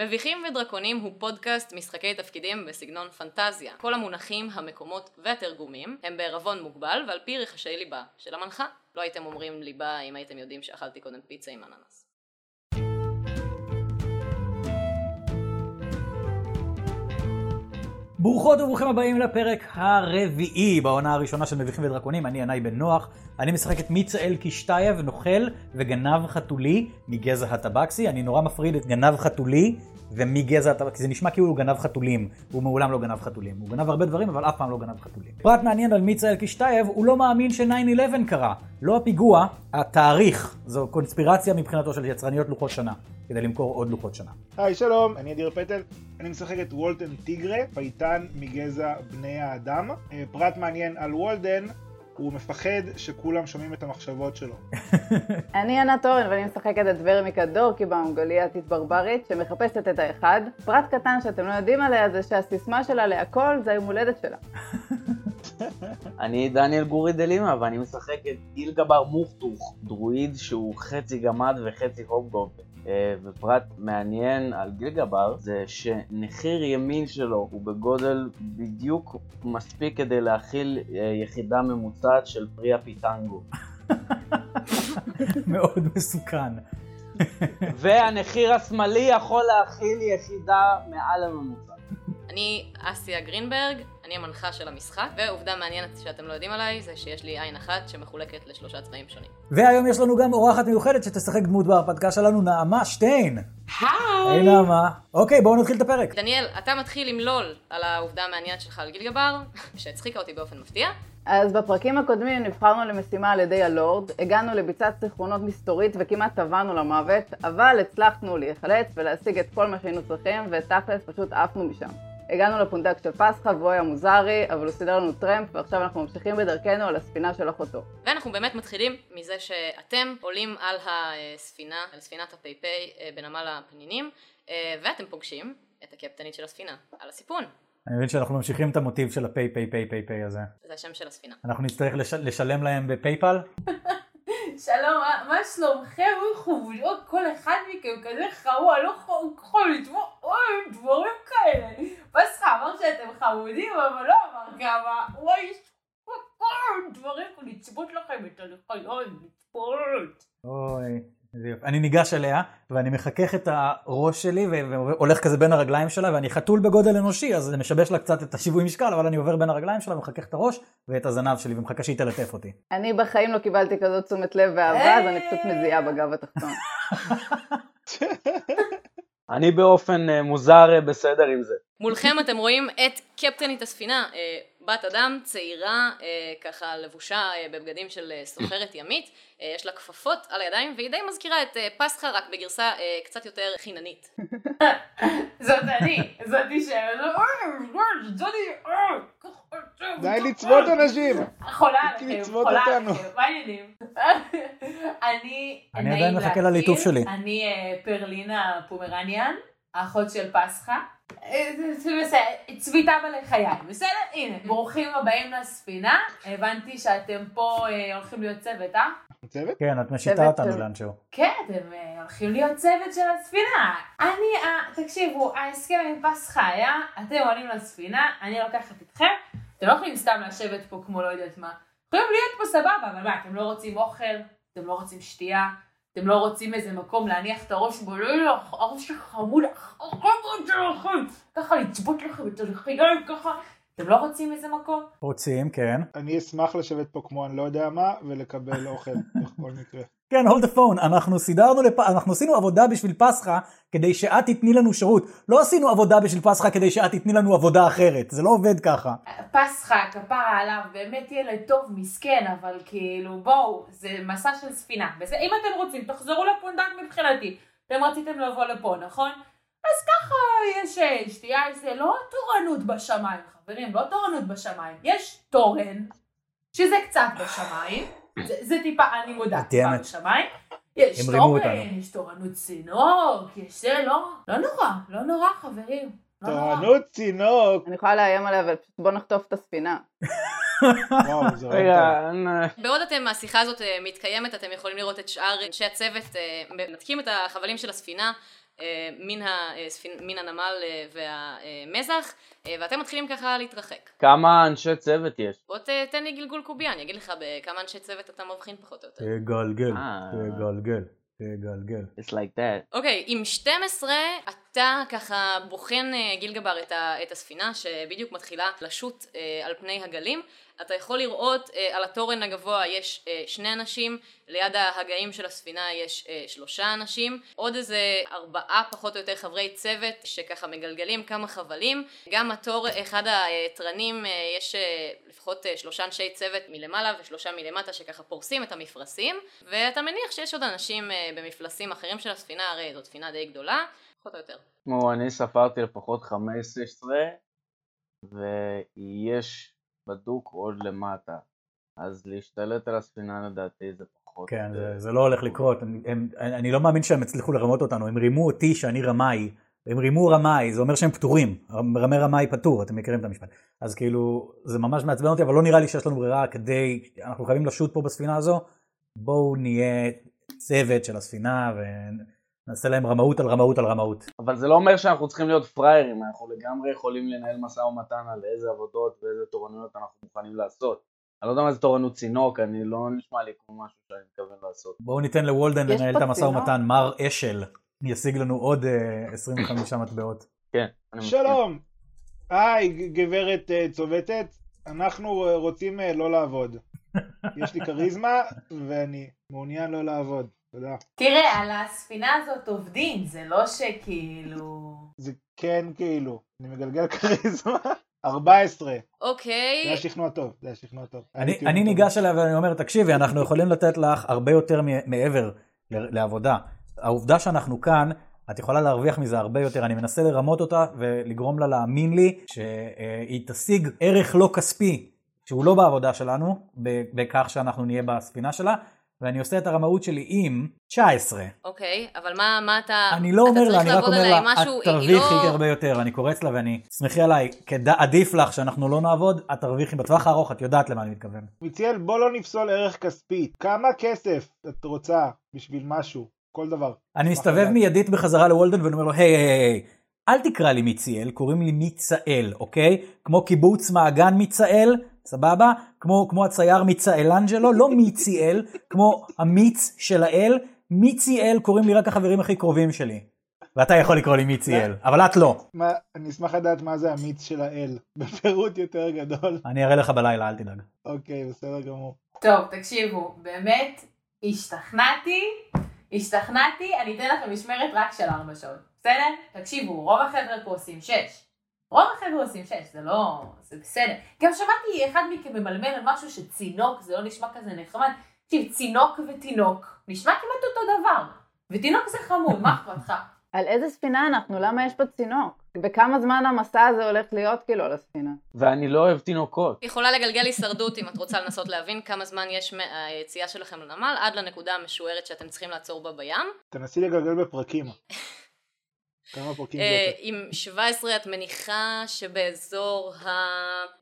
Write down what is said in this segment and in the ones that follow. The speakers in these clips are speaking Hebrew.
מביכים ודרקונים הוא פודקאסט משחקי תפקידים בסגנון פנטזיה. כל המונחים, המקומות והתרגומים הם בערבון מוגבל ועל פי רחשי ליבה של המנחה. לא הייתם אומרים ליבה אם הייתם יודעים שאכלתי קודם פיצה עם אננס. ברוכות וברוכים הבאים לפרק הרביעי בעונה הראשונה של מביכים ודרקונים, אני ינאי בן נוח, אני משחק את מיצאל קישטייב, נוכל וגנב חתולי מגזע הטבקסי, אני נורא מפריד את גנב חתולי ומגזע הטבקסי, זה נשמע כאילו הוא גנב חתולים, הוא מעולם לא גנב חתולים, הוא גנב הרבה דברים אבל אף פעם לא גנב חתולים. פרט מעניין על מיצאל קישטייב, הוא לא מאמין ש-9-11 קרה, לא הפיגוע, התאריך, זו קונספירציה מבחינתו של יצרניות לוחות שנה, כדי למכור עוד לוחות שנה. היי שלום, אני אדיר פטל, אני משחק את וולטן טיגרה, פייטן מגזע בני האדם. אה, פרט מעניין על וולדן, הוא מפחד שכולם שומעים את המחשבות שלו. אני ענת אורן ואני משחקת את ורמיקה דורקיבאום, גוליאתית ברברית שמחפשת את האחד. פרט קטן שאתם לא יודעים עליה זה שהסיסמה שלה להכל זה היום הולדת שלה. אני דניאל גורי דלימה ואני משחק את גילגבר מוכתוך, דרואיד שהוא חצי גמד וחצי הובגובן. אה, ופרט מעניין על גילגבר זה שנחיר ימין שלו הוא בגודל בדיוק מספיק כדי להכיל אה, יחידה ממוצעת של פרי הפיטנגו. מאוד מסוכן. והנחיר השמאלי יכול להכיל יחידה מעל הממוצע. אני אסיה גרינברג, אני המנחה של המשחק, ועובדה מעניינת שאתם לא יודעים עליי, זה שיש לי עין אחת שמחולקת לשלושה צבעים שונים. והיום יש לנו גם אורחת מיוחדת שתשחק דמות בהרפתקה שלנו, נעמה שטיין. היי! היי נעמה. אוקיי, בואו נתחיל את הפרק. דניאל, אתה מתחיל למלול על העובדה המעניינת שלך על גילגבר, שהצחיקה אותי באופן מפתיע. אז בפרקים הקודמים נבחרנו למשימה על ידי הלורד, הגענו לביצת זיכרונות מסתורית וכמעט טבענו למוות, אבל הצלחנו להיחלץ ולהשיג את כל מה שהיינו צריכים, ותכלס פשוט עפנו משם. הגענו לפונדק של פסחא והוא היה מוזרי, אבל הוא סידר לנו טרמפ, ועכשיו אנחנו ממשיכים בדרכנו על הספינה של אחותו. ואנחנו באמת מתחילים מזה שאתם עולים על הספינה, על ספינת הפייפיי אה, בנמל הפנינים, אה, ואתם פוגשים את הקפטנית של הספינה, על הסיפון. אני מבין שאנחנו ממשיכים את המוטיב של הפיי פיי פיי פיי פיי הזה. זה השם של הספינה. אנחנו נצטרך לש... לשלם להם בפייפל? שלום, מה- שלומכם? אוי חמודות, כל אחד מכם כזה חמוד, לא יכול לתמוך, אוי, דברים כאלה. פסחה אמר שאתם חמודים, אבל לא אמר כמה, אוי, אוי, דברים, לצפות לכם את הלחיים, לצפות. אוי. אני ניגש אליה ואני מחכך את הראש שלי והולך כזה בין הרגליים שלה ואני חתול בגודל אנושי אז זה משבש לה קצת את השיווי משקל אבל אני עובר בין הרגליים שלה ומחכך את הראש ואת הזנב שלי ומחכה שהיא תלטף אותי. אני בחיים לא קיבלתי כזאת תשומת לב ואהבה, אז אני פשוט מזיעה בגב התחתון. אני באופן אה, מוזר אה, בסדר עם זה. מולכם אתם רואים את קפטנית הספינה, אה, בת אדם צעירה, אה, ככה לבושה אה, בבגדים של אה, סוחרת ימית, אה, יש לה כפפות על הידיים והיא די מזכירה את אה, פסחא רק בגרסה אה, קצת יותר חיננית. זאת אני, זאתי ש... אוי, ככה, די לצוות אנשים! חולה עליכם, חולה. עליכם, מה העניינים? אני, אני עדיין מחכה לליטוף שלי. אני פרלינה פומרניאן, האחות של פסחא. אה, זה- זה בסדר, צביתה? הנה, ברוכים הבאים לספינה, הבנתי שאתם פה אה, הולכים להיות צוות, אה? צוות? כן את משיתה אותנו לאנשהו. כן, אתם אה, הולכים להיות צוות של הספינה. אני, אה, תקשיבו, ההסכם עם פסחא היה, אתם עולים לספינה, אני לוקחת אתכם, אתם לא יכולים סתם לשבת פה כמו לא יודעת מה. יכולים להיות פה סבבה, אבל מה, אתם לא רוצים אוכל, אתם לא רוצים שתייה, אתם לא רוצים איזה מקום להניח את הראש בו, לא, לא, הראש שלך חמוד, החמוד שלכם, ככה לצבות לכם את הלחיים, ככה, אתם לא רוצים איזה מקום? רוצים כן. אני אשמח לשבת פה כמו אני לא יודע מה ולקבל אוכל בכל מקרה. כן, hold the phone, אנחנו סידרנו, לפ... אנחנו עשינו עבודה בשביל פסחא כדי שאת תתני לנו שירות. לא עשינו עבודה בשביל פסחא כדי שאת תתני לנו עבודה אחרת, זה לא עובד ככה. פסחא, כפרה עליו, באמת ילד טוב, מסכן, אבל כאילו, בואו, זה מסע של ספינה. וזה, אם אתם רוצים, תחזרו לפונדק מבחינתי. אתם רציתם לבוא לפה, נכון? אז ככה יש שתייה, זה לא תורנות בשמיים, חברים, לא תורנות בשמיים. יש תורן, שזה קצת בשמיים, זה, זה טיפה, אני מודה, טיפה. בשמיים. יש תורן, אותנו. יש תורנות צינוק, יש זה, לא, לא נורא, לא נורא, חברים. לא. תורנות צינוק! אני יכולה לאיים עליה, אבל פשוט בוא נחטוף את הספינה. נ- בעוד אתם, השיחה הזאת אה, מתקיימת, אתם יכולים לראות את שאר אנשי הצוות אה, מנתקים את החבלים של הספינה, אה, מן, הספינ... מן הנמל אה, והמזח, אה, ואתם מתחילים ככה להתרחק. כמה אנשי צוות יש? בוא ת- תן לי גלגול קובייה, אני אגיד לך בכמה אנשי צוות אתה מבחין פחות או יותר. תגלגל, אה. תגלגל, תגלגל. It's like that. אוקיי, עם 12 אתה ככה בוחן אה, גילגבר את, ה, את הספינה שבדיוק מתחילה לשוט אה, על פני הגלים. אתה יכול לראות אה, על התורן הגבוה יש אה, שני אנשים, ליד ההגאים של הספינה יש אה, שלושה אנשים, עוד איזה ארבעה פחות או יותר חברי צוות שככה מגלגלים כמה חבלים. גם התור, אחד התרנים יש לפחות שלושה אנשי צוות מלמעלה ושלושה מלמטה שככה פורסים את המפרשים, ואתה מניח שיש עוד אנשים במפלסים אחרים של הספינה, הרי זאת ספינה די גדולה, פחות או יותר. כמו אני ספרתי לפחות 15 ויש בדוק עוד למטה. אז להשתלט על הספינה לדעתי זה פחות... כן, אה, זה, זה לא הולך לקרות, הם, הם, אני לא מאמין שהם הצליחו לרמות אותנו, הם רימו אותי שאני רמאי, הם רימו רמאי, זה אומר שהם פטורים, רמי רמאי פטור, אתם מכירים את המשפט. אז כאילו, זה ממש מעצבן אותי, אבל לא נראה לי שיש לנו ברירה כדי, אנחנו חייבים לשוט פה בספינה הזו, בואו נהיה צוות של הספינה ונעשה להם רמאות על רמאות על רמאות. אבל זה לא אומר שאנחנו צריכים להיות פראיירים, אנחנו לגמרי יכולים לנהל משא ומתן על איזה עבודות ואיזה תורנויות אנחנו מוכנים לעשות. אני לא יודע מה זה תורנות צינוק, אני לא נשמע לי כמו משהו שאני מתכוון לעשות. בואו ניתן לוולדן לנהל את המשא? ומתן, מר אשל ישיג לנו עוד אה, 25 מטבעות. כן. אני מסכים. שלום. היי, גברת אה, צובטת, אנחנו אה, רוצים אה, לא לעבוד. יש לי כריזמה, ואני מעוניין לא לעבוד. תודה. תראה, על הספינה הזאת עובדים, זה לא שכאילו... זה כן כאילו, אני מגלגל כריזמה. 14. זה אוקיי, היה שכנוע טוב, זה היה שכנוע טוב. אני, אני טוב. ניגש אליה ואני אומר, תקשיבי, אנחנו יכולים לתת לך הרבה יותר מ- מעבר ל- לעבודה. העובדה שאנחנו כאן, את יכולה להרוויח מזה הרבה יותר. אני מנסה לרמות אותה ולגרום לה להאמין לי שהיא תשיג ערך לא כספי, שהוא לא בעבודה שלנו, ב- בכך שאנחנו נהיה בספינה שלה, ואני עושה את הרמאות שלי עם 19. אוקיי, אבל מה, מה אתה... אני לא אתה אומר לה, אני רק לעבוד אומר לה, משהו, את היא תרוויחי לא- הרבה יותר, אני קורץ לה ואני, סמכי עליי, כד- עדיף לך שאנחנו לא נעבוד, את תרוויחי בטווח הארוך, את יודעת למה אני מתכוון. מיציאל, בוא לא נפסול ערך כספי. כמה כסף את רוצה בשביל משהו? כל דבר. אני מסתובב. מיידית בחזרה לוולדן ואני אומר לו, היי, היי, היי, אל תקרא לי מיציאל, קוראים לי מיצאל, אוקיי? כמו קיבוץ מעגן מיצאל, סבבה? כמו, כמו הצייר מיצאלנג'לו, לא מיציאל, כמו המיץ של האל, מיציאל קוראים לי רק החברים הכי קרובים שלי. ואתה יכול לקרוא לי מיציאל, אבל את לא. מה, אני אשמח לדעת מה זה המיץ של האל, בפירוט יותר גדול. אני אראה לך בלילה, אל תדאג. אוקיי, בסדר גמור. טוב, תקשיבו, באמת, השתכנעתי, השתכנעתי, אני אתן לכם משמרת רק של ארבע שעות, בסדר? תקשיבו, רוב החבר'ה פה עושים שש. רוב החבר'ה עושים שש, זה לא... זה בסדר. גם שמעתי אחד מכם ממלמל על משהו שצינוק, זה לא נשמע כזה נחמד. תקשיב, צינוק ותינוק, נשמע כמעט אותו דבר. ותינוק זה חמוד, מה אכפת לך? על איזה ספינה אנחנו? למה יש פה צינוק? וכמה זמן המסע הזה הולך להיות כאילו על הספינה? ואני לא אוהב תינוקות. יכולה לגלגל הישרדות אם את רוצה לנסות להבין כמה זמן יש מהיציאה שלכם לנמל עד לנקודה המשוערת שאתם צריכים לעצור בה בים. תנסי לגלגל בפרקים. כמה פרקים זה אה, יוצא? עם 17 את מניחה שבאזור ה...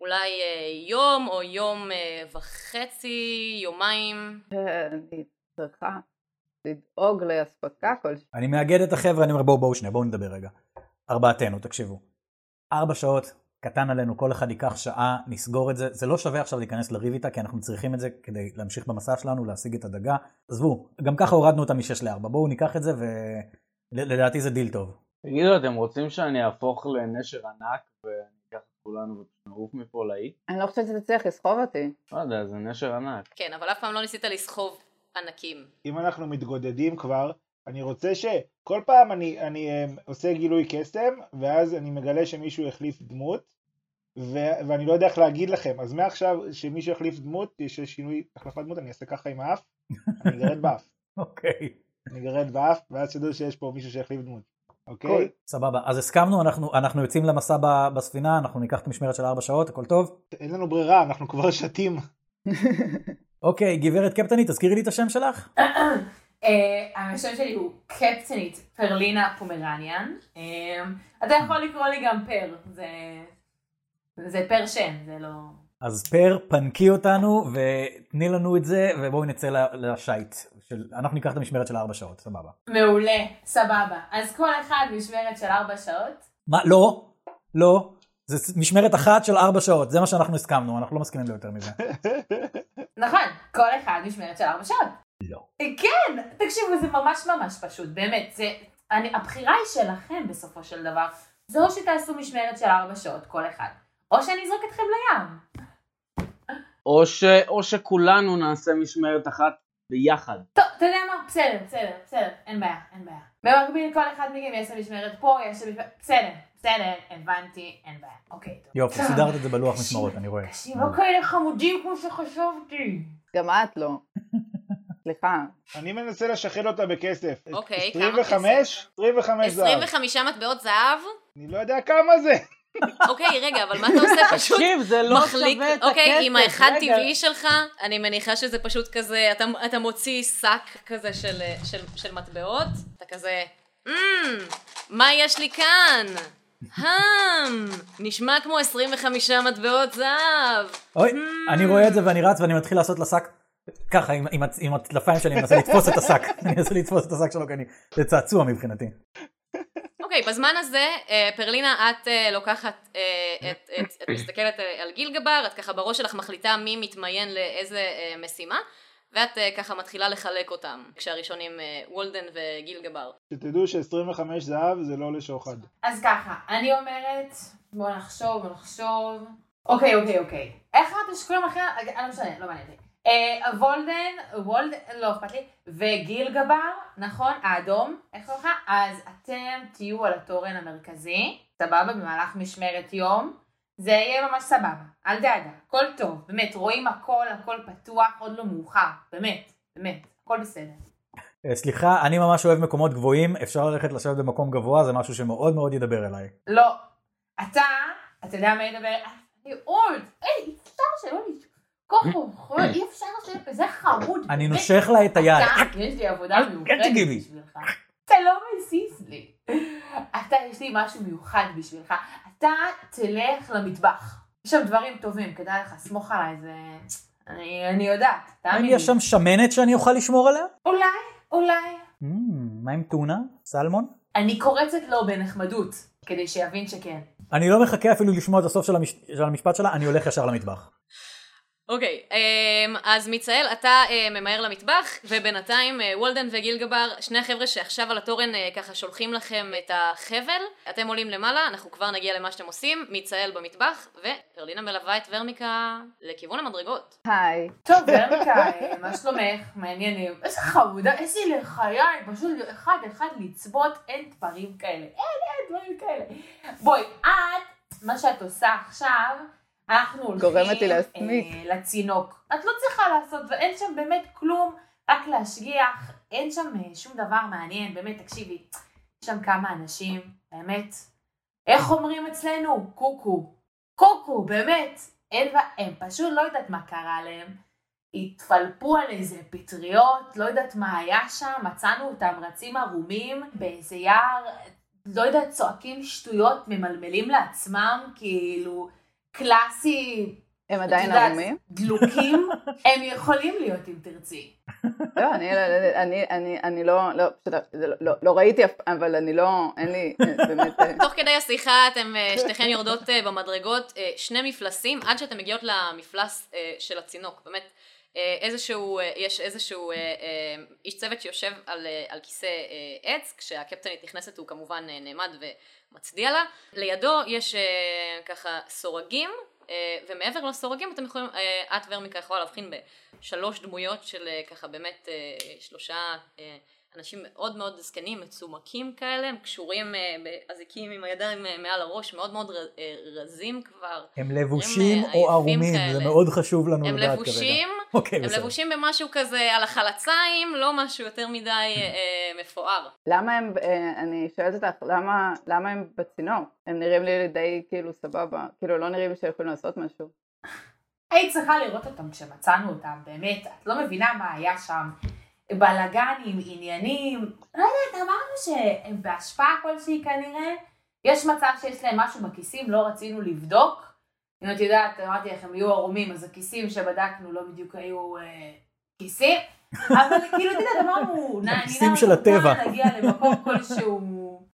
אולי אה, יום או יום אה, וחצי, יומיים. אני צריכה לדאוג לאספקה כלשהי. אני מאגד את החבר'ה, אני אומר בואו בואו שנייה, בואו נדבר רגע. ארבעתנו, תקשיבו. ארבע שעות, קטן עלינו, כל אחד ייקח שעה, נסגור את זה. זה לא שווה עכשיו להיכנס לריב איתה, כי אנחנו צריכים את זה כדי להמשיך במסע שלנו, להשיג את הדגה. עזבו, גם ככה הורדנו אותה מ-6 ל-4. בואו ניקח את זה, ולדעתי זה דיל טוב. תגידו, אתם רוצים שאני אהפוך לנשר ענק וניקח את כולנו ונעוף מפה לאי? אני לא חושבת שתצליח לסחוב אותי. לא יודע, זה נשר ענק. כן, אבל אף פעם לא ניסית לסחוב ענקים. אם אנחנו מתגודדים כבר, אני רוצה שכל פעם אני, אני אה, עושה גילוי קסם, ואז אני מגלה שמישהו החליף דמות, ו, ואני לא יודע איך להגיד לכם, אז מעכשיו שמישהו יחליף דמות, יש שינוי החלפת דמות, אני אעשה ככה עם האף, אני אגרד באף, אוקיי. אני אגרד באף, ואז תדעו שיש פה מישהו שהחליף דמות, אוקיי? קול. סבבה, אז הסכמנו, אנחנו, אנחנו יוצאים למסע ב- בספינה, אנחנו ניקח את המשמרת של 4 שעות, הכל טוב? אין לנו ברירה, אנחנו כבר שתים. אוקיי, גברת קפטנית, תזכירי לי את השם שלך. אה, השם שלי הוא קפטנית פרלינה פומרניאן. אה, אתה יכול לקרוא לי גם פר, זה... זה פר שם, זה לא... אז פר, פנקי אותנו ותני לנו את זה, ובואו נצא ל- לשיט של, אנחנו ניקח את המשמרת של ארבע שעות, סבבה. מעולה, סבבה. אז כל אחד משמרת של ארבע שעות. מה, לא, לא, זה משמרת אחת של ארבע שעות, זה מה שאנחנו הסכמנו, אנחנו לא מסכימים ליותר מזה. נכון, כל אחד משמרת של ארבע שעות. לא. כן, תקשיבו, זה ממש ממש פשוט, באמת, זה, אני, הבחירה היא שלכם בסופו של דבר. זה או שתעשו משמרת של ארבע שעות כל אחד, או שאני אזרוק אתכם לים. או, ש, או שכולנו נעשה משמרת אחת ביחד. טוב, אתה יודע מה? בסדר, בסדר, בסדר, אין בעיה, אין בעיה. במקביל כל אחד מכם יעשה משמרת פה, יעשה משמרת... בסדר, בסדר, הבנתי, אין בעיה. אוקיי, טוב. יופי. סידרת את זה בלוח משמרות, אני רואה. תקשיב, לא כאלה חמודים כמו שחשבתי. גם את לא. סליחה. אני מנסה לשחרר אותה בכסף. אוקיי, כמה 25? 25 זהב. 25 מטבעות זהב? אני לא יודע כמה זה. אוקיי, רגע, אבל מה אתה עושה? פשוט תקשיב, זה לא מחליק, שווה את אוקיי, הכסף. עם האחד רגע. טבעי שלך, אני מניחה שזה פשוט כזה, אתה, אתה מוציא שק כזה של, של, של מטבעות, אתה כזה, אמ, מה יש לי כאן? הם, נשמע כמו 25 מטבעות זהב. אוי, אני רואה את זה ואני רץ ואני מתחיל לעשות לשק ככה עם- עם הצ- עם הטלפיים שלי, אני מנסה לתפוס את השק, אני מנסה לתפוס את השק שלו, כי אני, זה צעצוע מבחינתי. אוקיי, בזמן הזה, אה, פרלינה, את אה, לוקחת, אה, את, את, את מסתכלת על גיל גבר, את ככה בראש שלך מחליטה מי מתמיין לאיזה משימה, ואת ככה מתחילה לחלק אותם, כשהראשונים וולדן וגיל גבר. שתדעו ש-25 זהב זה לא לשוחד. אז ככה, אני אומרת, בוא נחשוב, בוא נחשוב. אוקיי, אוקיי, אוקיי. איך אמרת שכולם אחרים? לא משנה, לא מעניין אותי. אה, וולדן, וולדן, לא אכפת לי, וגיל גבר, נכון? האדום, איך קוראים לך? אז אתם תהיו על התורן המרכזי, סבבה, במהלך משמרת יום. זה יהיה ממש סבבה, אל דאגה, הכל טוב, באמת, רואים הכל, הכל פתוח, עוד לא מאוחר, באמת, באמת, הכל בסדר. אה, סליחה, אני ממש אוהב מקומות גבוהים, אפשר ללכת לשבת במקום גבוה, זה משהו שמאוד מאוד ידבר אליי. לא. אתה, אתה יודע מה ידבר? אני אולד. אי אפשר שלא לשאול. ככה, אי אפשר שלא כזה חמוד. אני. נושך לה את היד. יש לי עבודה מיוחדת. בשבילך. אתה לא מזיז לי. אתה, יש לי משהו מיוחד בשבילך. אתה תלך למטבח. יש שם דברים טובים, כדאי לך, סמוך עליי, זה... אני, אני יודעת, תאמין לי. יש שם שמנת שאני אוכל לשמור עליה? אולי, אולי. Mm, מה עם טונה? סלמון? אני קורצת לו בנחמדות, כדי שיבין שכן. אני לא מחכה אפילו לשמוע את הסוף. של המשפט שלה, אני הולך ישר למטבח. אוקיי, אמ, אז מיצאל, אתה אה, ממהר למטבח, ובינתיים אה, וולדן וגיל גבר, שני החבר'ה שעכשיו על התורן אה, ככה שולחים לכם את החבל, אתם עולים למעלה, אנחנו כבר נגיע למה שאתם עושים, מיצאל במטבח, ופרלינה מלווה את ורמיקה לכיוון המדרגות. היי. טוב, ורמיקה, מה שלומך? מעניינים. איזה חמודה, איזה לחיי, פשוט אחד אחד לצבות, אין דברים כאלה. אין, אין דברים כאלה. בואי, את, מה שאת עושה עכשיו, אנחנו הולכים גורמת לי להסמיק. אה, לצינוק. את לא צריכה לעשות, ואין שם באמת כלום, רק להשגיח, אין שם אה, שום דבר מעניין, באמת, תקשיבי, יש שם כמה אנשים, באמת, איך אומרים אצלנו? קוקו. קוקו, באמת. אין, הם פשוט לא יודעת מה קרה להם. התפלפו על איזה פטריות, לא יודעת מה היה שם, מצאנו אותם רצים ערומים באיזה יער, לא יודעת, צועקים שטויות, ממלמלים לעצמם, כאילו, קלאסי, הם עדיין ערומים? דלוקים, הם יכולים להיות אם תרצי. לא, אני, אני, אני, אני לא, לא, לא, לא, לא ראיתי אף פעם, אבל אני לא, אין לי, אה, באמת, אה, תוך כדי השיחה אתם אה, שתיכן יורדות אה, במדרגות אה, שני מפלסים עד שאתם מגיעות למפלס אה, של הצינוק באמת אה, איזשהו אה, יש איזשהו אה, אה, איש צוות שיושב על, אה, על כיסא אה, עץ כשהקפטנית נכנסת הוא כמובן אה, נעמד ומצדיע לה. לידו יש אה, ככה סורגים אה, ומעבר לסורגים אתם יכולים אה, את ורמיקה יכולה להבחין בשלוש דמויות של אה, ככה באמת אה, שלושה אה, אנשים מאוד מאוד זקנים, מצומקים כאלה, הם קשורים אה, באזיקים עם הידיים אה, מעל הראש, מאוד מאוד ר- אה, רזים כבר. הם לבושים אה, או ערומים, כאלה. זה מאוד חשוב לנו הם לדעת כרגע. לבושים, אוקיי, הם בסדר. לבושים במשהו כזה על החלציים, לא משהו יותר מדי אה, מפואר. למה הם, אה, אני שואלת אותך, למה, למה הם בצינור? הם נראים לי די כאילו סבבה, כאילו לא נראים לי שהם יכולים לעשות משהו. היית צריכה לראות אותם כשמצאנו אותם, באמת, את לא מבינה מה היה שם. בלאגנים, עניינים, לא יודעת, אמרנו שהם בהשפעה כלשהי כנראה. יש מצב שיש להם משהו בכיסים, לא רצינו לבדוק. אם את יודעת, אמרתי לך, הם יהיו ערומים, אז הכיסים שבדקנו לא בדיוק היו אה, כיסים. אבל כאילו, אתה יודע, אמרנו, הכיסים של הטבע. נגיע למקום כלשהו,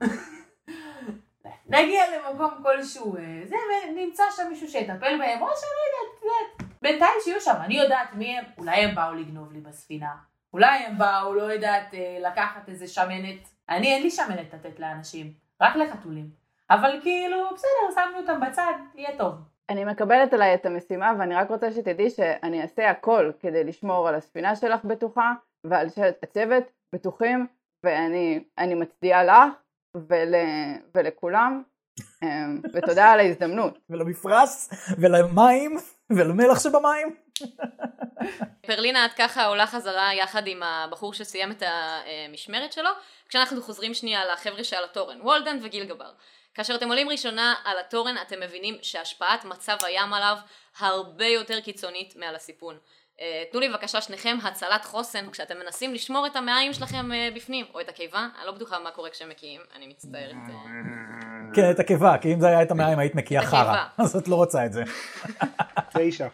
נגיע למקום כלשהו, זה, ונמצא שם מישהו שיטפל בהם, או שאני לא יודעת, את יודעת, בינתיים שיהיו שם, אני יודעת מי הם, אולי הם באו לגנוב לי בספינה, אולי הם באו, לא יודעת, אה, לקחת איזה שמנת, אני אין לי שמנת לתת לאנשים, רק לחתולים, אבל כאילו, בסדר, שמנו אותם בצד, יהיה טוב. אני מקבלת עליי את המשימה ואני רק רוצה שתדעי שאני אעשה הכל כדי לשמור על הספינה שלך בטוחה ועל שהצוות בטוחים ואני אני מצדיעה לך ול, ולכולם אמ, ותודה על ההזדמנות. ולמפרש, ולמים, ולמלח שבמים. פרלינה את ככה עולה חזרה יחד עם הבחור שסיים את המשמרת שלו, כשאנחנו חוזרים שנייה לחבר'ה שעל התורן, וולדן וגילגבר. כאשר אתם עולים ראשונה על התורן אתם מבינים שהשפעת מצב הים עליו הרבה יותר קיצונית מעל הסיפון. אה, תנו לי בבקשה שניכם הצלת חוסן כשאתם מנסים לשמור את המעיים שלכם אה, בפנים, או את הקיבה, אני לא בטוחה מה קורה כשהם מקיאים, אני מצטערת. אה. כן, את הקיבה, כי אם זה היה את המעיים היית מקיאה חרא. אז את לא רוצה את זה. תשע.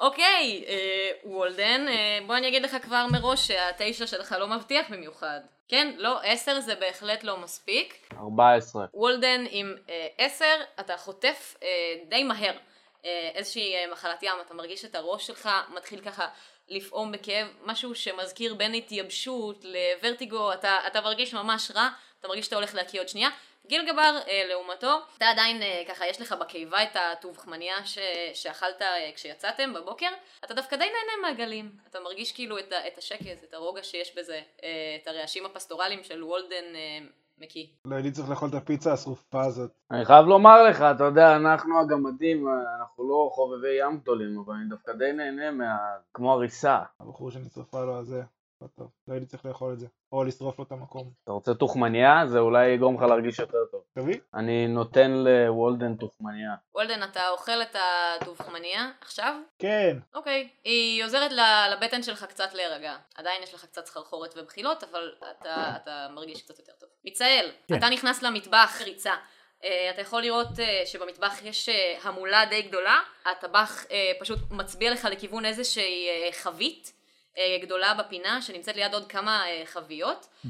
אוקיי, אה, וולדן, אה, בוא אני אגיד לך כבר מראש שהתשע שלך לא מבטיח במיוחד. כן, לא, עשר זה בהחלט לא מספיק. 14. וולדן עם אה, עשר, אתה חוטף אה, די מהר אה, איזושהי אה, מחלת ים, אתה מרגיש את הראש שלך מתחיל ככה לפעום בכאב, משהו שמזכיר בין התייבשות לוורטיגו, אתה, אתה מרגיש ממש רע, אתה מרגיש שאתה הולך להקיא עוד שנייה. גילגבר, אה, לעומתו, אתה עדיין אה, ככה, יש לך בקיבה את הטובחמניה ש, שאכלת אה, כשיצאתם בבוקר, אתה דווקא די נהנה מהגלים, אתה מרגיש כאילו את, ה- את השקט, את הרוגע שיש בזה, אה, את הרעשים הפסטורליים של וולדן אה, מקיא. לא הייתי צריך לאכול את הפיצה השרופה הזאת. אני חייב לומר לך, אתה יודע, אנחנו הגמדים, אנחנו לא חובבי ים גדולים, אבל אני דווקא די נהנה מה... כמו הריסה. הבחור שנשרפה לו הזה. לא טוב. לא הייתי צריך לאכול את זה. או לשרוף לו את המקום. אתה רוצה תוכמניה? זה אולי יגרום לך להרגיש יותר טוב. תביא. אני נותן לוולדן תוכמניה. וולדן, אתה אוכל את הדובחמניה עכשיו? כן. אוקיי. היא עוזרת ל- לבטן שלך קצת להירגע. עדיין יש לך קצת סחרחורת ובחילות, אבל אתה, אתה מרגיש קצת יותר טוב. מיצאל, כן. אתה נכנס למטבח ריצה. Uh, אתה יכול לראות uh, שבמטבח יש uh, המולה די גדולה, הטבח uh, פשוט מצביע לך לכיוון איזושהי uh, חבית גדולה בפינה שנמצאת ליד עוד כמה uh, חביות uh,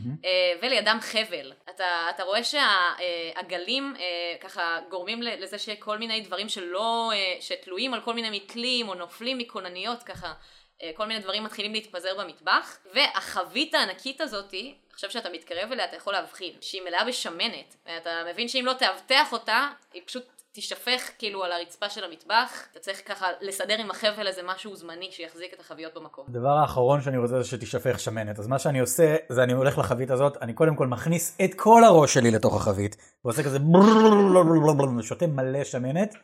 ולידם חבל. אתה, אתה רואה שהגלים uh, ככה גורמים לזה שכל מיני דברים שלא, שתלויים על כל מיני מתלים או נופלים מכונניות ככה אה, כל מיני דברים מתחילים להתפזר במטבח, והחבית הענקית הזאתי, עכשיו שאתה מתקרב אליה אתה יכול להבחין שהיא מלאה בשמנת, אתה מבין שאם לא תאבטח אותה, היא פשוט תישפך כאילו על הרצפה של המטבח, אתה צריך ככה לסדר עם החבל איזה משהו זמני שיחזיק את החביות במקום. הדבר האחרון שאני רוצה זה שתישפך שמנת. אז מה שאני עושה, זה אני הולך לחבית הזאת, אני קודם כל מכניס את כל הראש שלי לתוך החבית, ועושה כזה שותה מלא שמנת,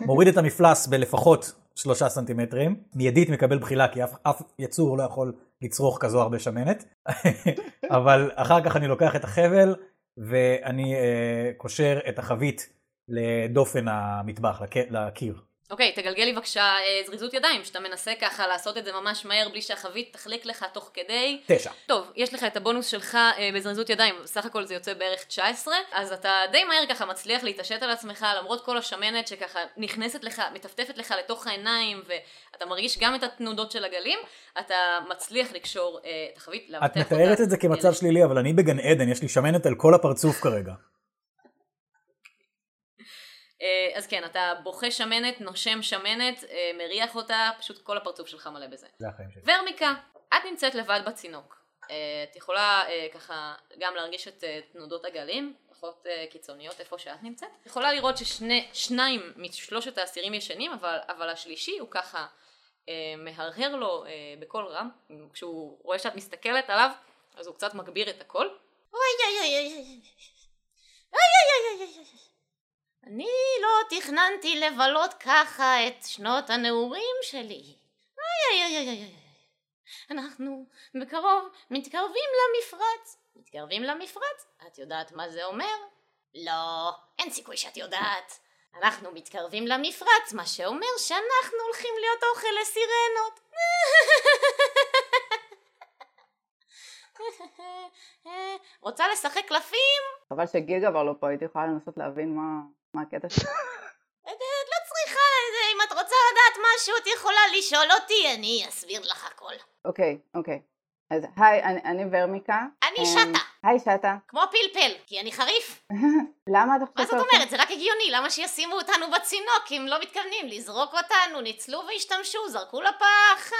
מוריד את המפלס בלפחות שלושה סנטימטרים, מיידית מקבל בחילה כי אף, אף יצור לא יכול לצרוך כזו הרבה שמנת, אבל אחר כך אני לוקח את החבל ואני אה, קושר את החבית לדופן המטבח, לק- לקיר. אוקיי, תגלגל לי בבקשה אה, זריזות ידיים, שאתה מנסה ככה לעשות את זה ממש מהר בלי שהחבית תחליק לך תוך כדי. תשע. טוב, יש לך את הבונוס שלך אה, בזריזות ידיים, סך הכל זה יוצא בערך 19, אז אתה די מהר ככה מצליח להתעשת על עצמך למרות כל השמנת שככה נכנסת לך, מטפטפת לך לתוך העיניים ואתה מרגיש גם את התנודות של הגלים, אתה מצליח לקשור אה, את החבית, את. מתארת את זה כמצב אל- שלילי, אבל אני בגן עדן, יש לי שמנת על כל הפרצוף כרגע. אה, אז כן, אתה בוכה שמנת, נושם שמנת, אה, מריח אותה, פשוט כל הפרצוף שלך מלא בזה. זה החיים שלי. ורמיקה, את נמצאת לבד בצינוק. אה, את יכולה אה, ככה גם להרגיש את אה, תנודות הגלים, פחות אה, קיצוניות איפה שאת נמצאת. את יכולה לראות ששניים משלושת האסירים ישנים, אבל, אבל השלישי הוא ככה אה, מהרהר לו אה, בקול רם, כשהוא רואה שאת מסתכלת עליו, אז הוא קצת מגביר את הקול. אוי אוי אוי אוי אוי אוי אוי אוי אוי אוי אני לא תכננתי לבלות ככה את שנות הנעורים שלי. אוי אוי אוי אוי אוי אנחנו בקרוב מתקרבים למפרץ. מתקרבים למפרץ? את יודעת מה זה אומר? לא, אין סיכוי שאת יודעת. אנחנו מתקרבים למפרץ, מה שאומר שאנחנו הולכים להיות אוכל לסירנות. רוצה לשחק קלפים? חבל שגיל גבר לא פה, הייתי יכולה לנסות להבין מה, מה הקטע שלו. את לא צריכה, אם את רוצה לדעת משהו את יכולה לשאול אותי, אני אסביר לך הכל. אוקיי, אוקיי. אז היי, אני, אני ורמיקה. אני אמ, שטה, היי שטה. כמו פלפל, כי אני חריף. למה את מה חושבת... זאת אומרת? זה רק הגיוני, למה שישימו אותנו בצינוק אם לא מתכוונים לזרוק אותנו? ניצלו והשתמשו, זרקו לפח.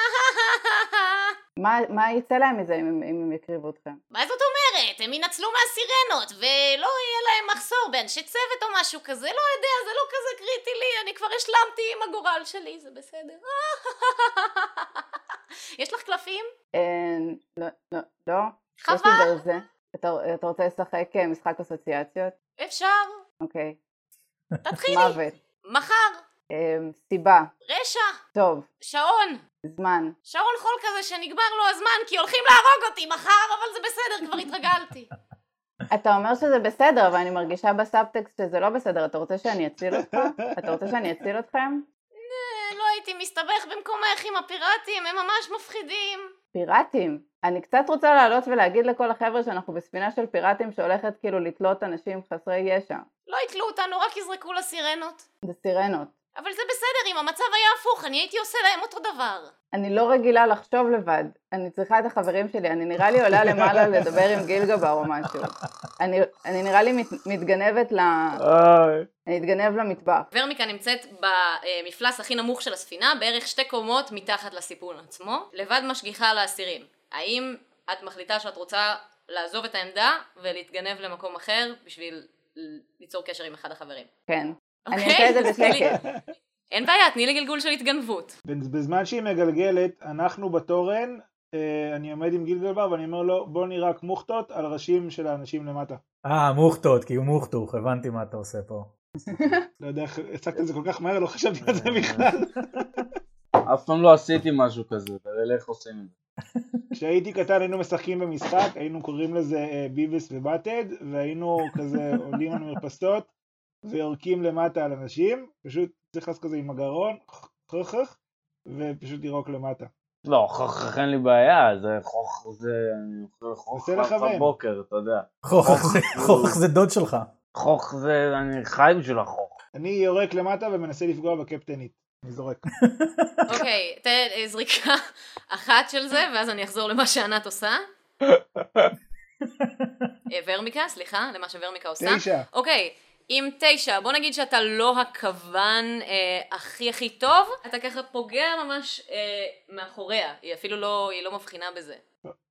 מה, מה יצא להם מזה אם, אם הם יקריבו אתכם? מה זאת אומרת? הם ינצלו מהסירנות, ולא יהיה להם מחסור באנשי צוות או משהו כזה, לא יודע, זה לא כזה קריטי לי, אני כבר השלמתי עם הגורל שלי, זה בסדר. יש לך קלפים? אה, לא, לא, לא. חבל. אתה, אתה רוצה לשחק אה, משחק אסוציאציות? אפשר. אוקיי. תתחילי. מוות. מחר. אה, סיבה. רשע. טוב. שעון. זמן. שעון חול כזה שנגמר לו הזמן כי הולכים להרוג אותי מחר, אבל זה בסדר, כבר התרגלתי. אתה אומר שזה בסדר, אבל אני מרגישה בסאבטקסט שזה לא בסדר. אתה רוצה שאני אציל אותך? אתה רוצה שאני אציל אתכם? הייתי מסתבך במקומך עם הפיראטים, הם ממש מפחידים. פיראטים. אני קצת רוצה לעלות ולהגיד לכל החבר'ה שאנחנו בספינה של פיראטים שהולכת כאילו לתלות אנשים חסרי ישע. לא יתלו אותנו, רק יזרקו לסירנות. זה סירנות. אבל זה בסדר, אם המצב היה הפוך, אני הייתי עושה להם אותו דבר. אני לא רגילה לחשוב לבד. אני צריכה את החברים שלי. אני נראה לי עולה למעלה לדבר עם גיל גבר או משהו. אני, אני נראה לי מת, מתגנבת ל... אני אתגנב למטבח. ורמיקה נמצאת במפלס הכי נמוך של הספינה, בערך שתי קומות מתחת לסיפון עצמו, לבד משגיחה על האסירים. האם את מחליטה שאת רוצה לעזוב את העמדה ולהתגנב למקום אחר בשביל ליצור קשר עם אחד החברים? כן. אני אוקיי? אעשה את זה בשקט. אין בעיה, תני לי גלגול של התגנבות. בזמן שהיא מגלגלת, אנחנו בתורן, אה, אני עומד עם גיל גלבר ואני אומר לו, בוא נירק מוכתות על ראשים של האנשים למטה. אה, מוכתות, כי הוא מוכתוך, הבנתי מה אתה עושה פה. לא יודע איך הצגת את זה כל כך מהר, לא חשבתי על זה בכלל. אף פעם לא עשיתי משהו כזה, תראה איך עושים את זה. כשהייתי קטן היינו משחקים במשחק, היינו קוראים לזה אה, ביבס ובטד, והיינו כזה עולים על מרפסות ויורקים למטה על אנשים, פשוט צריך לעשות כזה עם הגרון, חכך, ופשוט לירוק למטה. לא, חוכך אין לי בעיה, זה חוכך זה... לכוון. בבוקר, אתה יודע. חוכך זה- דוד שלך. חוך זה... אני חי בשביל החוך. אני יורק למטה ומנסה לפגוע בקפטנית. אני זורק. אוקיי, תן זריקה אחת של זה, ואז אני אחזור למה שענת עושה. אה, ורמיקה, סליחה, למה שוורמיקה עושה. תשע. אוקיי, עם תשע, בוא נגיד שאתה לא הכוון אה, הכי הכי טוב, אתה ככה פוגע ממש אה, מאחוריה, היא אפילו לא, היא לא מבחינה בזה.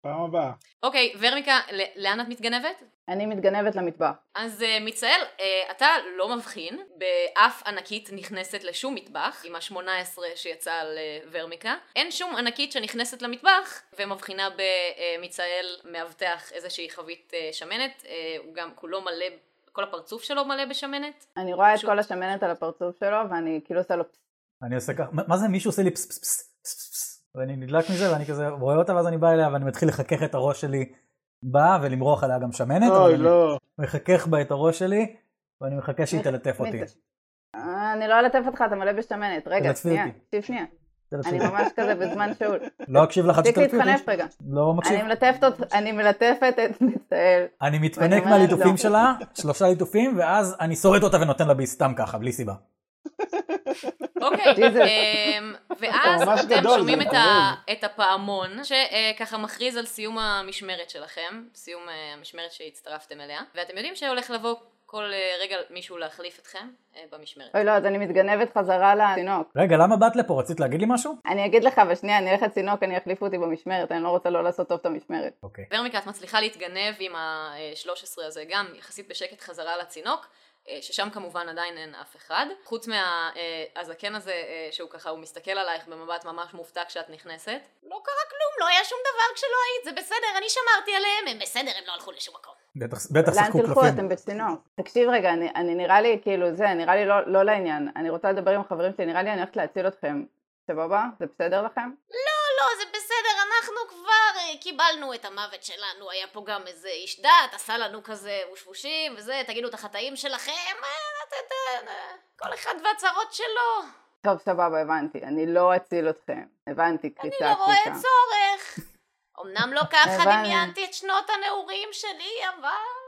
פעם הבאה. אוקיי, ורמיקה, ל- לאן את מתגנבת? אני מתגנבת למטבח. אז uh, מיצאל, uh, אתה לא מבחין באף ענקית נכנסת לשום מטבח, עם ה-18 שיצא על uh, ורמיקה. אין שום ענקית שנכנסת למטבח ומבחינה במיצאל מאבטח איזושהי חבית uh, שמנת, uh, הוא גם כולו מלא, כל הפרצוף שלו מלא בשמנת. אני רואה את כל השמנת על הפרצוף שלו ואני כאילו עושה לו פס. אני עושה ככה, מה זה מישהו עושה לי פס פס פס פס פס ואני נדלק מזה ואני כזה רואה אותה ואז אני בא אליה ואני מתחיל לחכך את הראש שלי בה ולמרוח עליה גם שמנת, אוי, לא. מחכך בה את הראש שלי ואני מחכה שהיא תלטף אותי. אני לא אלטף אותך, אתה מלא בשמנת. רגע, שנייה. תקשיב שנייה. אני. ממש כזה בזמן שאול. לא אקשיב לך עד תפסיק שתלטפי אותי. להתחנף רגע. לא מקשיב. אני מלטפת את מצטער. אני מתפנק מהליטופים לא. שלה, שלושה ליטופים, ואז אני שורט אותה ונותן לה בי סתם ככה, בלי סיבה. אוקיי. אמ, ואז אתם שומעים את הפעמון שככה מכריז על סיום המשמרת שלכם, סיום אה, המשמרת שהצטרפתם אליה, ואתם יודעים שהולך לבוא כל אה, רגע מישהו להחליף אתכם אה, במשמרת. אוי לא, אז אני מתגנבת חזרה לתינוק. רגע, למה באת לפה? רצית להגיד לי משהו? אני אגיד לך, אבל שנייה, אני אלך לצינוק, אני יחליפו אותי במשמרת, אני לא רוצה לא לעשות טוב את המשמרת. אוקיי. ורמיקה, את מצליחה להתגנב עם ה-13 הזה גם יחסית בשקט חזרה לצינוק, אה, ששם כמובן עדיין אין אף אחד. חוץ מהזקן הזה אה, שהוא ככה, הוא מסתכל עלייך במבט ממש מופתע כשאת נכנסת. לא קרה כלום, לא היה שום דבר כשלא היית, זה בסדר, אני שמרתי עליהם, הם בסדר, הם לא הלכו לשום מקום. בטח בטח לאן שיחקו תלכו? קלפים. אתם בצינוק. תקשיב רגע, אני, אני נראה לי, כאילו זה, נראה לי לא, לא לעניין. אני רוצה לדבר עם החברים שלי, נראה לי אני הולכת להציל אתכם. סבבה? זה בסדר לכם? לא, לא, זה בסדר, אנחנו כבר אה, קיבלנו את המוות שלנו, היה פה גם איזה איש דת, עשה לנו כזה וושוושים וזה, תגידו את החטאים שלכם, אה, אה, כל אחד והצרות שלו. טוב, סבבה, הבנתי. אני לא אציל אתכם. הבנתי, אני קריצה, לא רואה קריצה. צורך. אמנם לא ככה. דמיינתי את שנות הנעורים שלי, אבל...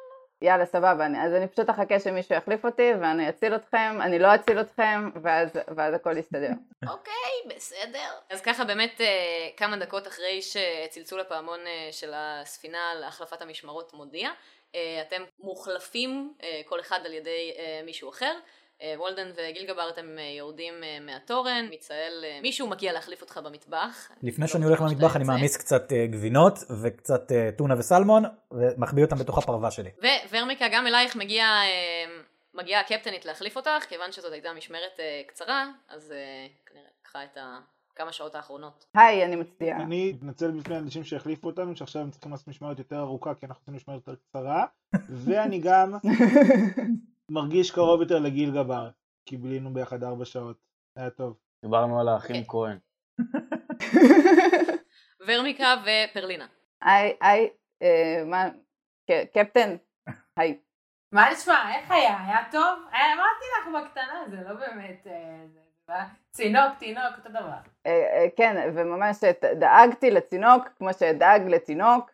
יאללה, סבבה, אני, אז אני פשוט אחכה שמישהו יחליף אותי, ואני אציל אתכם, אני לא אציל אתכם, ואז, ואז הכל יסתדר. אוקיי, בסדר. אז ככה באמת אה, כמה דקות אחרי שצלצול הפעמון אה, של הספינה להחלפת המשמרות מודיע, אה, אתם מוחלפים כל אחד על ידי מישהו אחר. אה, וולדן וגילגבר אתם אה, יורדים אה, מהתורן, מיצאל, אה, מישהו מגיע להחליף אותך במטבח. לפני לא שאני הולך למטבח אני. מעמיס קצת גבינות וקצת טונה וסלמון, ומחביא אותם בתוך הפרווה שלי. וורמיקה, גם אלייך מגיע, מגיעה הקפטנית להחליף אותך, כיוון שזאת הייתה משמרת קצרה, אז אה, כנראה לקחה את ה... כמה שעות האחרונות. היי, אני מצדיעה. אני מתנצל בפני אנשים שהחליפו אותנו, שעכשיו הם צריכים לעשות משמרת יותר ארוכה, כי אנחנו עושים משמרת יותר קצרה, ואני גם מרגיש קרוב יותר לגיל גבר, כי בילינו ביחד ארבע שעות. היה טוב. דיברנו על האחים אוקיי. כהן. ורמיקה ופרלינה. היי, היי, אה, מה, קפטן, היי. מה נשמע? איך היה? היה טוב? היה- אמרתי לך בקטנה, זה לא באמת... אה, היה צינוק, תינוק, אותו דבר. אה, אה, כן, וממש דאגתי לצינוק כמו שאדאג לתינוק,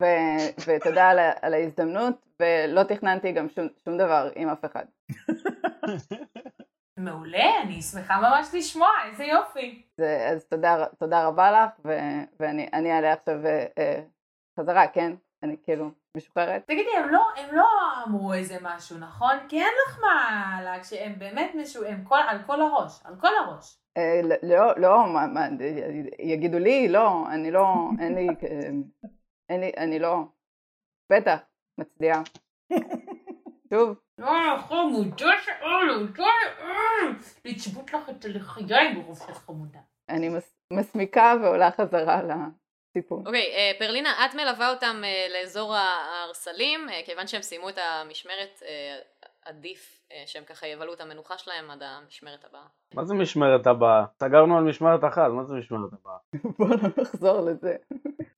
ו- ותודה על, על ההזדמנות, ולא תכננתי גם שום, שום דבר עם אף אחד. מעולה, אני שמחה ממש לשמוע, איזה יופי. זה, אז תודה, תודה רבה לך, ו- ואני אני אעלה עכשיו אה, אה, חזרה, כן? אני כאילו משוחררת. תגידי, הם לא, הם לא אמרו איזה משהו, נכון? כי אין לך מה להקשיב, הם באמת משהו, הם כל, על כל הראש, על כל הראש. אה, לא, לא, מה, מה, יגידו לי, לא, אני לא, אין לי, אה, אין לי, אני לא, בטח, מצדיעה. שוב, אה, חמודה שאלו, לצבות לך את הלחיים ברוב של חמודה. אני מס, מסמיקה ועולה חזרה לסיפון. אוקיי, אה, פרלינה, את מלווה אותם אה, לאזור ההרסלים, אה, כיוון שהם סיימו את המשמרת, עדיף שהם ככה יבלו את המנוחה שלהם עד המשמרת הבאה. מה זה משמרת הבאה? סגרנו על משמרת אחת, מה זה משמרת הבאה? בוא לא נחזור לזה.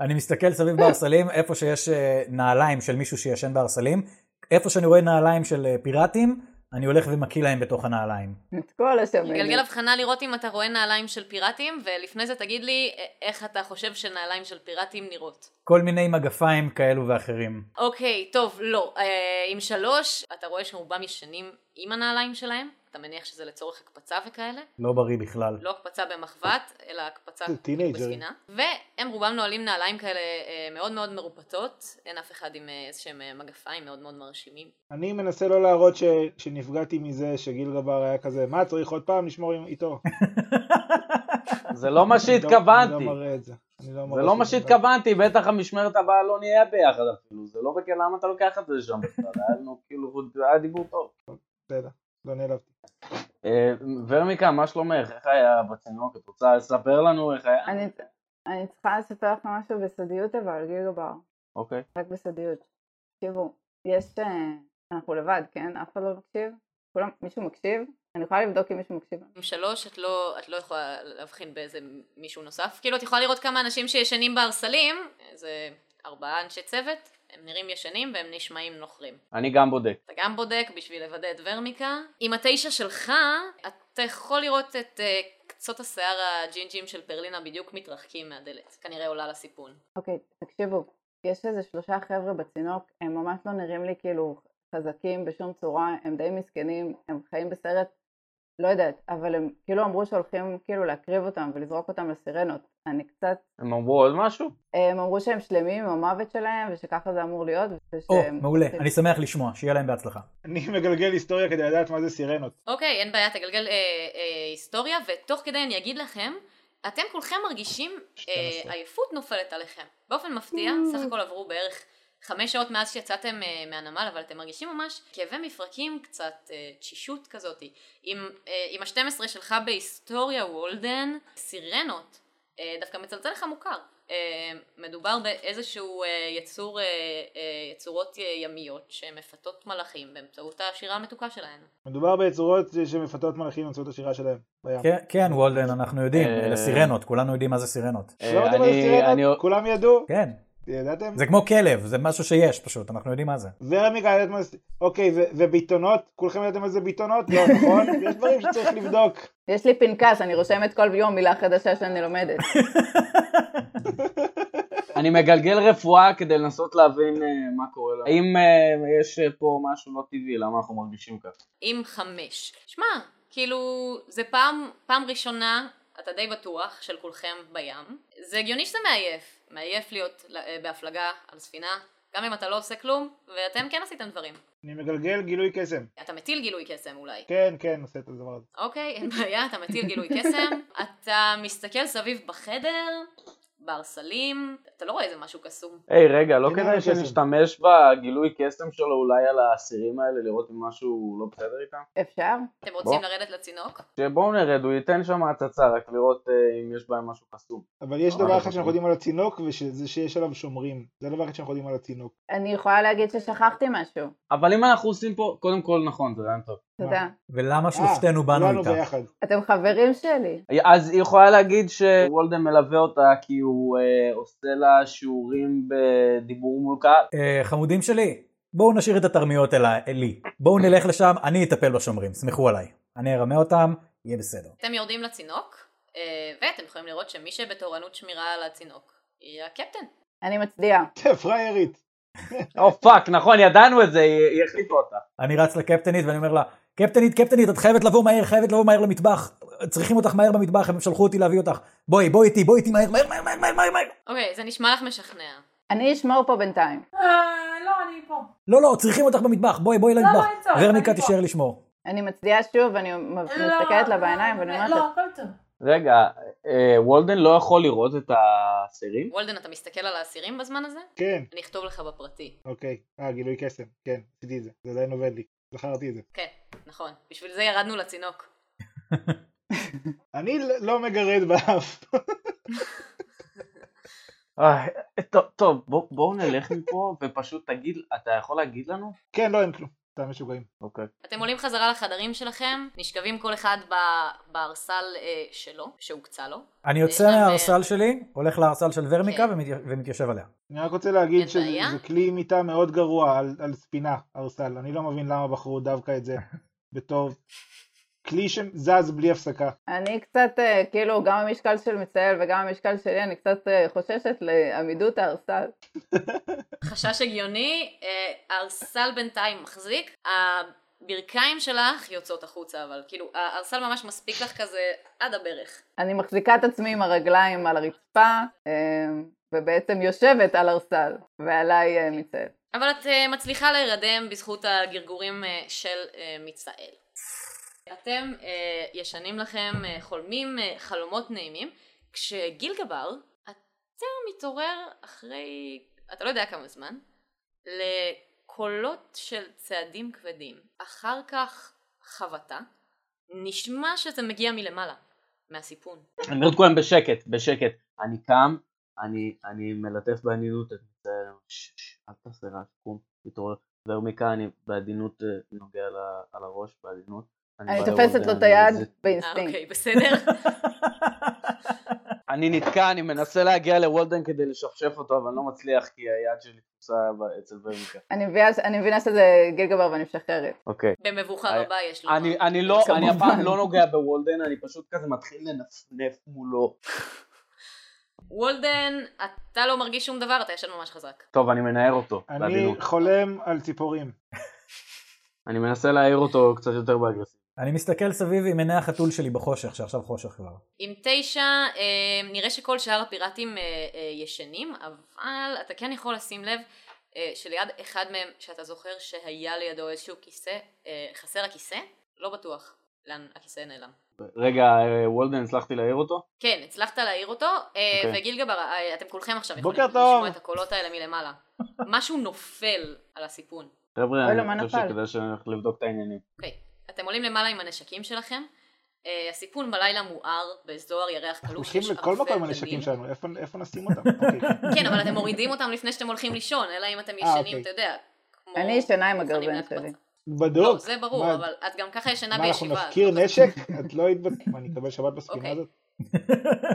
אני מסתכל סביב בהרסלים, איפה שיש נעליים של מישהו שישן בהרסלים, איפה שאני רואה נעליים של פיראטים, אני הולך ומקיא להם בתוך הנעליים. את כל השמנת. גלגל הבחנה לראות אם אתה רואה נעליים של פיראטים, ולפני זה תגיד לי אה, איך אתה חושב שנעליים של פיראטים נראות. כל מיני מגפיים כאלו ואחרים. אוקיי, טוב, לא. אה, עם שלוש, אתה רואה שרובם ישנים עם הנעליים שלהם, אתה מניח שזה לצורך הקפצה וכאלה. לא בריא בכלל. לא הקפצה במחבת, אלא הקפצה טינג'רים. בספינה. והם רובם נועלים נעליים כאלה אה, מאוד מאוד מרופטות, אין אף אחד עם אה, איזשהם אה, מגפיים מאוד מאוד מרשימים. אני מנסה לא להראות ש... שנפגעתי מזה שגיל גבר היה כזה, מה צריך עוד פעם לשמור עם- איתו? זה לא מה אני לא- אני שהתכוונתי. לא מראה את זה. אני לא זה לא מה שהתכוונתי, בטח המשמרת הבאה לא נהיה ביחד אפילו. זה לא בכלל, למה אתה לוקח את זה לשם בכלל? היה לנו כאילו, היה דיבור טוב. בסדר, לא נעלבתי. אה, ורמיקה, מה שלומך? איך היה בצינוק? את רוצה לספר לנו איך היה? אני, אני צריכה לספר לך משהו בסודיות אבל, גיל גבר. אוקיי. רק בסודיות. תקשיבו, יש... אה, אנחנו לבד, כן? אף אחד לא מקשיב? כולם, מישהו מקשיב? אני יכולה לבדוק אם מישהו מקשיב. עם שלוש את לא, את לא יכולה להבחין באיזה מישהו נוסף. כאילו את יכולה לראות כמה אנשים שישנים בהרסלים, זה ארבעה אנשי צוות, הם נראים ישנים והם נשמעים נוכרים. אני גם בודק. אתה גם בודק בשביל לוודא את ורמיקה. עם התשע שלך, אתה יכול לראות את uh, קצות השיער הג'ינג'ים של פרלינה בדיוק מתרחקים מהדלת. כנראה עולה לסיפון. אוקיי, תקשיבו, יש איזה שלושה חבר'ה בצינוק, הם ממש לא נראים לי כאילו חזקים בשום צורה, הם די מסכנים, הם חיים בסרט, לא יודעת, אבל הם כאילו אמרו שהולכים כאילו להקריב אותם ולזרוק אותם לסירנות. אני קצת, הם אמרו עוד משהו? הם אמרו שהם שלמים עם המוות שלהם ושככה זה אמור להיות. או, מעולה, אני שמח לשמוע, שיהיה להם בהצלחה. אני מגלגל היסטוריה כדי לדעת מה זה סירנות. אוקיי, אין בעיה, תגלגל אה, אה, היסטוריה, ותוך כדי אני אגיד לכם, אתם כולכם מרגישים אה, 12. עייפות נופלת עליכם. באופן מפתיע, סך הכל עברו בערך חמש שעות מאז שיצאתם אה, מהנמל, אבל אתם מרגישים ממש כאבי מפרקים, קצת אה, תשישות כזאת. עם, אה, עם ה-12 שלך בהיסטוריה, וולדן, סירנות, אה, דווקא מצלצל לך מוכר. אה, מדובר באיזשהו אה, יצור, אה, אה, יצורות ימיות שמפתות מלאכים באמצעות השירה המתוקה שלהן. מדובר ביצורות שמפתות מלאכים באמצעות השירה שלהם בים. כן, כן, וולדן, אנחנו יודעים, אלה סירנות, כולנו יודעים מה זה סירנות. לא יודעים מה זה אני- אני- סירנות? כולם ידעו? כן, ידעתם? זה כמו כלב, זה משהו שיש פשוט, אנחנו יודעים מה זה. ורמיקה יודעת מה זה... אוקיי, וביטונות? כולכם יודעים מה זה ביטונות? לא, נכון? יש דברים שצריך לבדוק. יש לי פנקס, אני רושמת כל יום מילה חדשה שאני לומדת. אני מגלגל רפואה כדי לנסות להבין אה, מה קורה לה. האם אה, יש אה, פה משהו לא טבעי, למה אנחנו מרגישים ככה? עם חמש. שמע, כאילו, זה פעם, פעם ראשונה, אתה די בטוח, של כולכם בים. זה הגיוני שזה מעייף. מעייף להיות אה, בהפלגה על ספינה, גם אם אתה לא עושה כלום, ואתם כן עשיתם דברים. אני מגלגל גילוי קסם. אתה מטיל גילוי קסם אולי. כן, כן, עושה את הדבר הזה. אוקיי, אין בעיה, אתה מטיל גילוי קסם, אתה מסתכל סביב בחדר, בערסלים, אתה לא רואה איזה משהו קסום. היי, רגע, לא הנה כדאי הקסם. שנשתמש בגילוי קסם שלו אולי על האסירים האלה, לראות אם משהו לא בסדר איתם? אפשר? אתם רוצים בוא. לרדת לצינוק? שבואו נרד, הוא ייתן שם הצצה, רק לראות אה, אם יש בהם משהו קסום. אבל יש אה, דבר אחד חשוב. שאנחנו יודעים על הצינוק, וזה שיש עליו שומרים. זה הדבר אחד שאנחנו יודעים על הצינוק. אני יכולה להגיד ששכחתי משהו. אבל אם אנחנו עושים פה, קודם כל נכון, זה רעיון טוב. תודה. ולמה שלושתנו באנו איתה? אתם חברים שלי. אז היא יכולה להגיד שוולדן מלווה אותה כי הוא אה, עושה לה שיעורים בדיבור מול קהל. אה, חמודים שלי, בואו נשאיר את התרמיות אלי, לי. בואו נלך לשם, אני אטפל בשומרים, סמכו עליי. אני ארמה אותם, יהיה בסדר. אתם יורדים לצינוק, אה, ואתם יכולים לראות שמי שבתורנות שמירה על הצינוק היא הקפטן. אני מצדיעה. פריירית. oh fuck, נכון, ידענו את זה, היא היא החליפה אותה. אני רץ לקפטנית ואני אומר לה, קפטנית, קפטנית, את חייבת לבוא מהר, חייבת לבוא מהר למטבח. צריכים אותך מהר במטבח, הם שלחו אותי להביא אותך. בואי, בואי איתי, בואי איתי מהר, מהר, מהר, מהר, מהר, מהר. אוקיי, זה נשמע לך משכנע. אני אשמור פה בינתיים. אה, לא, אני פה. לא, לא, צריכים אותך במטבח, בואי, בואי למטבח. אין צורך, ורניקה. תישאר לשמור. אני מצדיעה שוב, אני מסתכלת לה בעיניים ואני אומרת, לא, הכל טוב. רגע, אה, וולדן לא יכול לראות את האסירים? וולדן, אתה מסתכל על האסירים בזמן הזה? כן, אני אכתוב לך בפרטי. אוקיי. אה, גילוי קסם. כן, עשיתי את זה. זה עדיין עובד לי. זכרתי את זה. כן, נכון. בשביל זה ירדנו לצינוק. אני ל- לא מגרד באף. אה, טוב, טוב, בוא- בואו נלך מפה ופשוט תגיד, אתה יכול להגיד לנו? כן, לא, אין כלום. סתם משוגעים. אוקיי. אתם עולים חזרה לחדרים שלכם, נשכבים כל אחד ב- בארסל אה, שלו, שהוקצה לו. אני יוצא שם, מהארסל שלי, הולך לארסל של ורניקה כן. ומת- ומתיישב עליה. אני רק רוצה להגיד שזה כלי מיטה מאוד גרוע על, על ספינה, ארסל. אני לא מבין למה בחרו דווקא את זה בתור כלי שזז בלי הפסקה. אני קצת, אה, כאילו, גם המשקל של מצייל וגם המשקל שלי, אני קצת אה, חוששת לעמידות הארסל. חשש הגיוני, אה, הארסל בינתיים מחזיק, הברכיים שלך יוצאות החוצה, אבל כאילו, הארסל ממש מספיק לך כזה עד הברך. אני מחזיקה את עצמי עם הרגליים על הרצפה, ובעצם יושבת על ארסל, ועליי אה, מצייל. אבל את אה, מצליחה להירדם בזכות הגרגורים אה, של אה, מצאל. אתם אה, ישנים לכם, אה, חולמים אה, חלומות נעימים, כשגילגבר, אתה מתעורר אחרי, אתה לא יודע כמה זמן, לקולות של צעדים כבדים. אחר כך חבטה, נשמע שזה מגיע מלמעלה, מהסיפון. אני אומר לכולם בשקט, בשקט. אני קם, אני, אני מלטף בעדינות את שש, אל תעשה רעש, קום, תתעורר. ורמיקה אני בעדינות אה, נוגע על הראש, בעדינות. אני תופסת לו את היד מזיז- אה, באינסטינקט. אוקיי, בסדר. אני נתקע, אני מנסה להגיע לוולדן כדי לשפשף אותו, אבל אני לא מצליח כי היד שלי תפוסה אצל ורמיקה. אני מבינה- שזה גילגבר ואני משחררת. אוקיי. במבוכה אני- רבה יש לומר. אני, אני לא. אני הפעם לא נוגע בוולדן, אני פשוט כזה מתחיל לנפנף מולו. וולדן, אתה לא מרגיש שום דבר, אתה ישן ממש חזק. טוב, אני מנער אותו, אני בעדינות. חולם על ציפורים. אני מנסה להעיר אותו קצת יותר באגרסיביות. אני מסתכל סביב עם עיני החתול שלי בחושך, שעכשיו חושך כבר. עם תשע, אה, נראה שכל שאר הפיראטים אה, אה, ישנים, אבל אתה כן יכול לשים לב אה, שליד אחד מהם, שאתה זוכר שהיה לידו איזשהו כיסא, אה, חסר הכיסא? לא בטוח לאן הכיסא נעלם. רגע, אה, וולדן, הצלחתי להעיר אותו? כן, הצלחת להעיר אותו, אה, אוקיי. וגילגבר, אה, אתם כולכם עכשיו בוקר יכולים טוב. לשמוע את הקולות האלה מלמעלה. משהו נופל על הסיפון. חבר'ה, לא, אני חושב נפל? שכדאי שנלך לבדוק את העניינים. אוקיי, אתם עולים למעלה עם הנשקים שלכם. אה, הסיפון בלילה מואר באזור ירח אנחנו קלוש, הולכים יש לכל מקום עם. הנשקים שלנו, איפה- איפה נשים אותם? אוקיי, כן. אבל אתם מורידים אותם לפני שאתם הולכים לישון, אלא אם אתם ישנים, אוקיי. אתה יודע, כמו... אני ישנה עם הגרזן. שלי. בדוק. לא, זה ברור, מה- אבל את גם ככה ישנה מה, אנחנו בישיבה. נפקיר אז לא נשק? את לא היית... מה, אני אקבל שבת בספינה אוקיי. הזאת?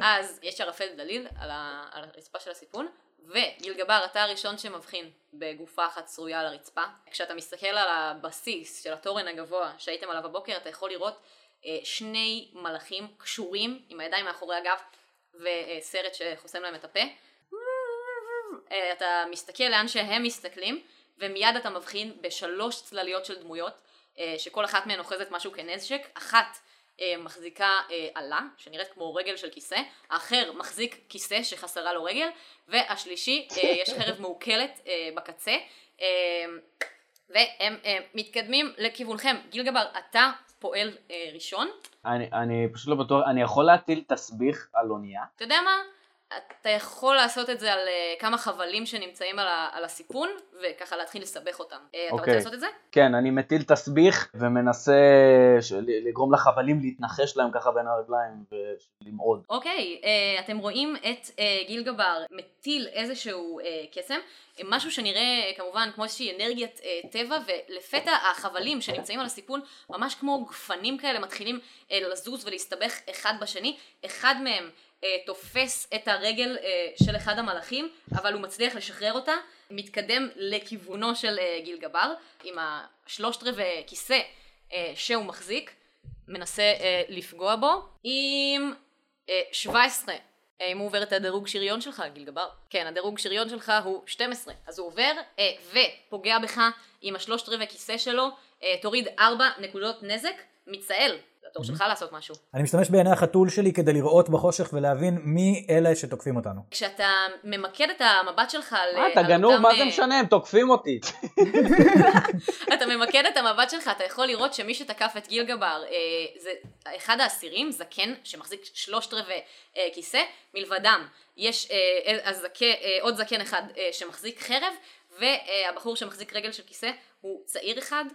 אז יש ערפל דליל על, הרצפה של הסיפון, וגיל גבר, אתה הראשון שמבחין בגופה אחת צרויה על הרצפה. כשאתה מסתכל על הבסיס של התורן הגבוה שהייתם עליו הבוקר, אתה יכול לראות אה, שני מלאכים קשורים עם הידיים מאחורי הגב וסרט שחוסם להם את הפה. אה, אתה מסתכל לאן שהם מסתכלים, ומיד אתה מבחין בשלוש צלליות של דמויות, אה, שכל אחת מהן אוחזת משהו כנשק, אחת אה, מחזיקה אה, עלה, שנראית כמו רגל של כיסא, האחר מחזיק כיסא שחסרה לו רגל, והשלישי, יש חרב מעוקלת בקצה, והם מתקדמים לכיוונכם. גיל גבר, אתה פועל ראשון, אני, אני פשוט לא בטוח, אני יכול להטיל תסביך על אונייה? אתה יודע מה? אתה יכול לעשות את זה על uh, כמה חבלים שנמצאים על, ה, על הסיפון, וככה להתחיל לסבך אותם. Uh, אתה רוצה אוקיי. לעשות את זה? כן, אני מטיל תסביך ומנסה ש- ל- לגרום לחבלים להתנחש להם ככה בין הרגליים ולמעוד. אוקיי, uh, אתם רואים את uh, גיל גבר מטיל איזשהו uh, קסם, משהו שנראה כמובן כמו איזושהי אנרגיית uh, טבע, ולפתע החבלים שנמצאים על הסיפון, ממש כמו גפנים כאלה, מתחילים uh, לזוז ולהסתבך אחד בשני. אחד מהם תופס את הרגל uh, של אחד המלאכים, אבל הוא מצליח לשחרר אותה, מתקדם לכיוונו של uh, גיל גבר, עם השלושת רבעי כיסא שהוא מחזיק, מנסה לפגוע בו, עם אה, 17. אה, אם הוא עובר את הדירוג שריון שלך, גיל גבר. כן, הדירוג שריון שלך הוא 12. אז הוא עובר אה, ופוגע בך עם השלושת רבעי כיסא שלו, אה, תוריד 4 נקודות נזק, מצאל. זה התור שלך לעשות משהו. אני משתמש בעיני החתול שלי כדי לראות בחושך ולהבין מי אלה שתוקפים אותנו. כשאתה ממקד את המבט שלך על... מה, אתה גנוב? אותם, מה זה אה, משנה? הם תוקפים אותי. אתה ממקד את המבט שלך, אתה יכול לראות שמי שתקף את גיל גבר אה, זה אחד האסירים, זקן, שמחזיק שלושת רבעי אה, כיסא, מלבדם יש עוד זקן אחד שמחזיק חרב, והבחור שמחזיק רגל של כיסא הוא צעיר אחד,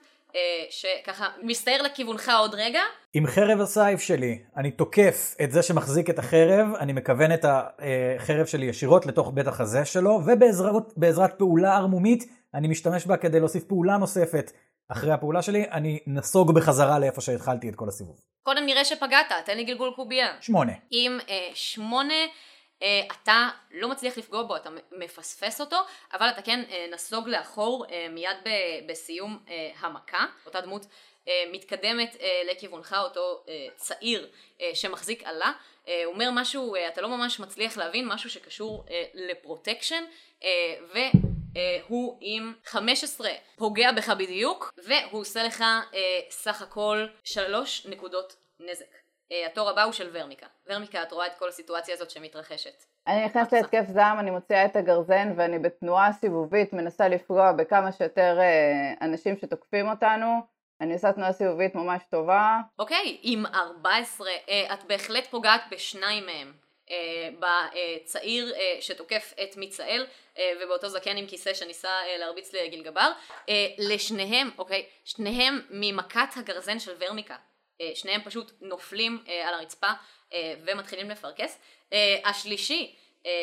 שככה מסתער לכיוונך עוד רגע, עם חרב הסייף שלי, אני תוקף את זה שמחזיק את החרב, אני מכוון את החרב שלי ישירות לתוך בית החזה שלו, ובעזרת בעזרת פעולה ערמומית, אני משתמש בה כדי להוסיף פעולה נוספת. אחרי הפעולה שלי, אני נסוג בחזרה לאיפה שהתחלתי את כל הסיבוב. קודם נראה שפגעת, תן לי גלגול קובייה. שמונה. עם אה, שמונה אה, אתה לא מצליח לפגוע בו, אתה מפספס אותו, אבל אתה כן אה, נסוג לאחור אה, מיד בסיום אה, המכה, אותה דמות אה, מתקדמת אה, לכיוונך, אותו אה, צעיר אה, שמחזיק עלה, אה, הוא אומר משהו, אה, אתה לא ממש מצליח להבין, משהו שקשור אה, לפרוטקשן, אה, והוא עם 15 פוגע בך בדיוק, והוא עושה לך אה, סך הכל שלוש נקודות נזק. אה, התור הבא הוא של ורמיקה. ורמיקה, את רואה את כל הסיטואציה הזאת שמתרחשת. אני נכנסת להתקף זעם, אני מוציאה את הגרזן ואני בתנועה סיבובית מנסה לפגוע בכמה שיותר אה, אנשים שתוקפים אותנו. אני עושה תנועה סיבובית ממש טובה. אוקיי, עם 14, אה, את בהחלט פוגעת בשניים מהם. בצעיר שתוקף את מיצאל, ובאותו זקן עם כיסא שניסה להרביץ לגילגבר. אה, לשניהם, אוקיי, שניהם ממכת הגרזן של ורמיקה. אה, שניהם פשוט נופלים אה, על הרצפה אה, ומתחילים לפרכס. השלישי,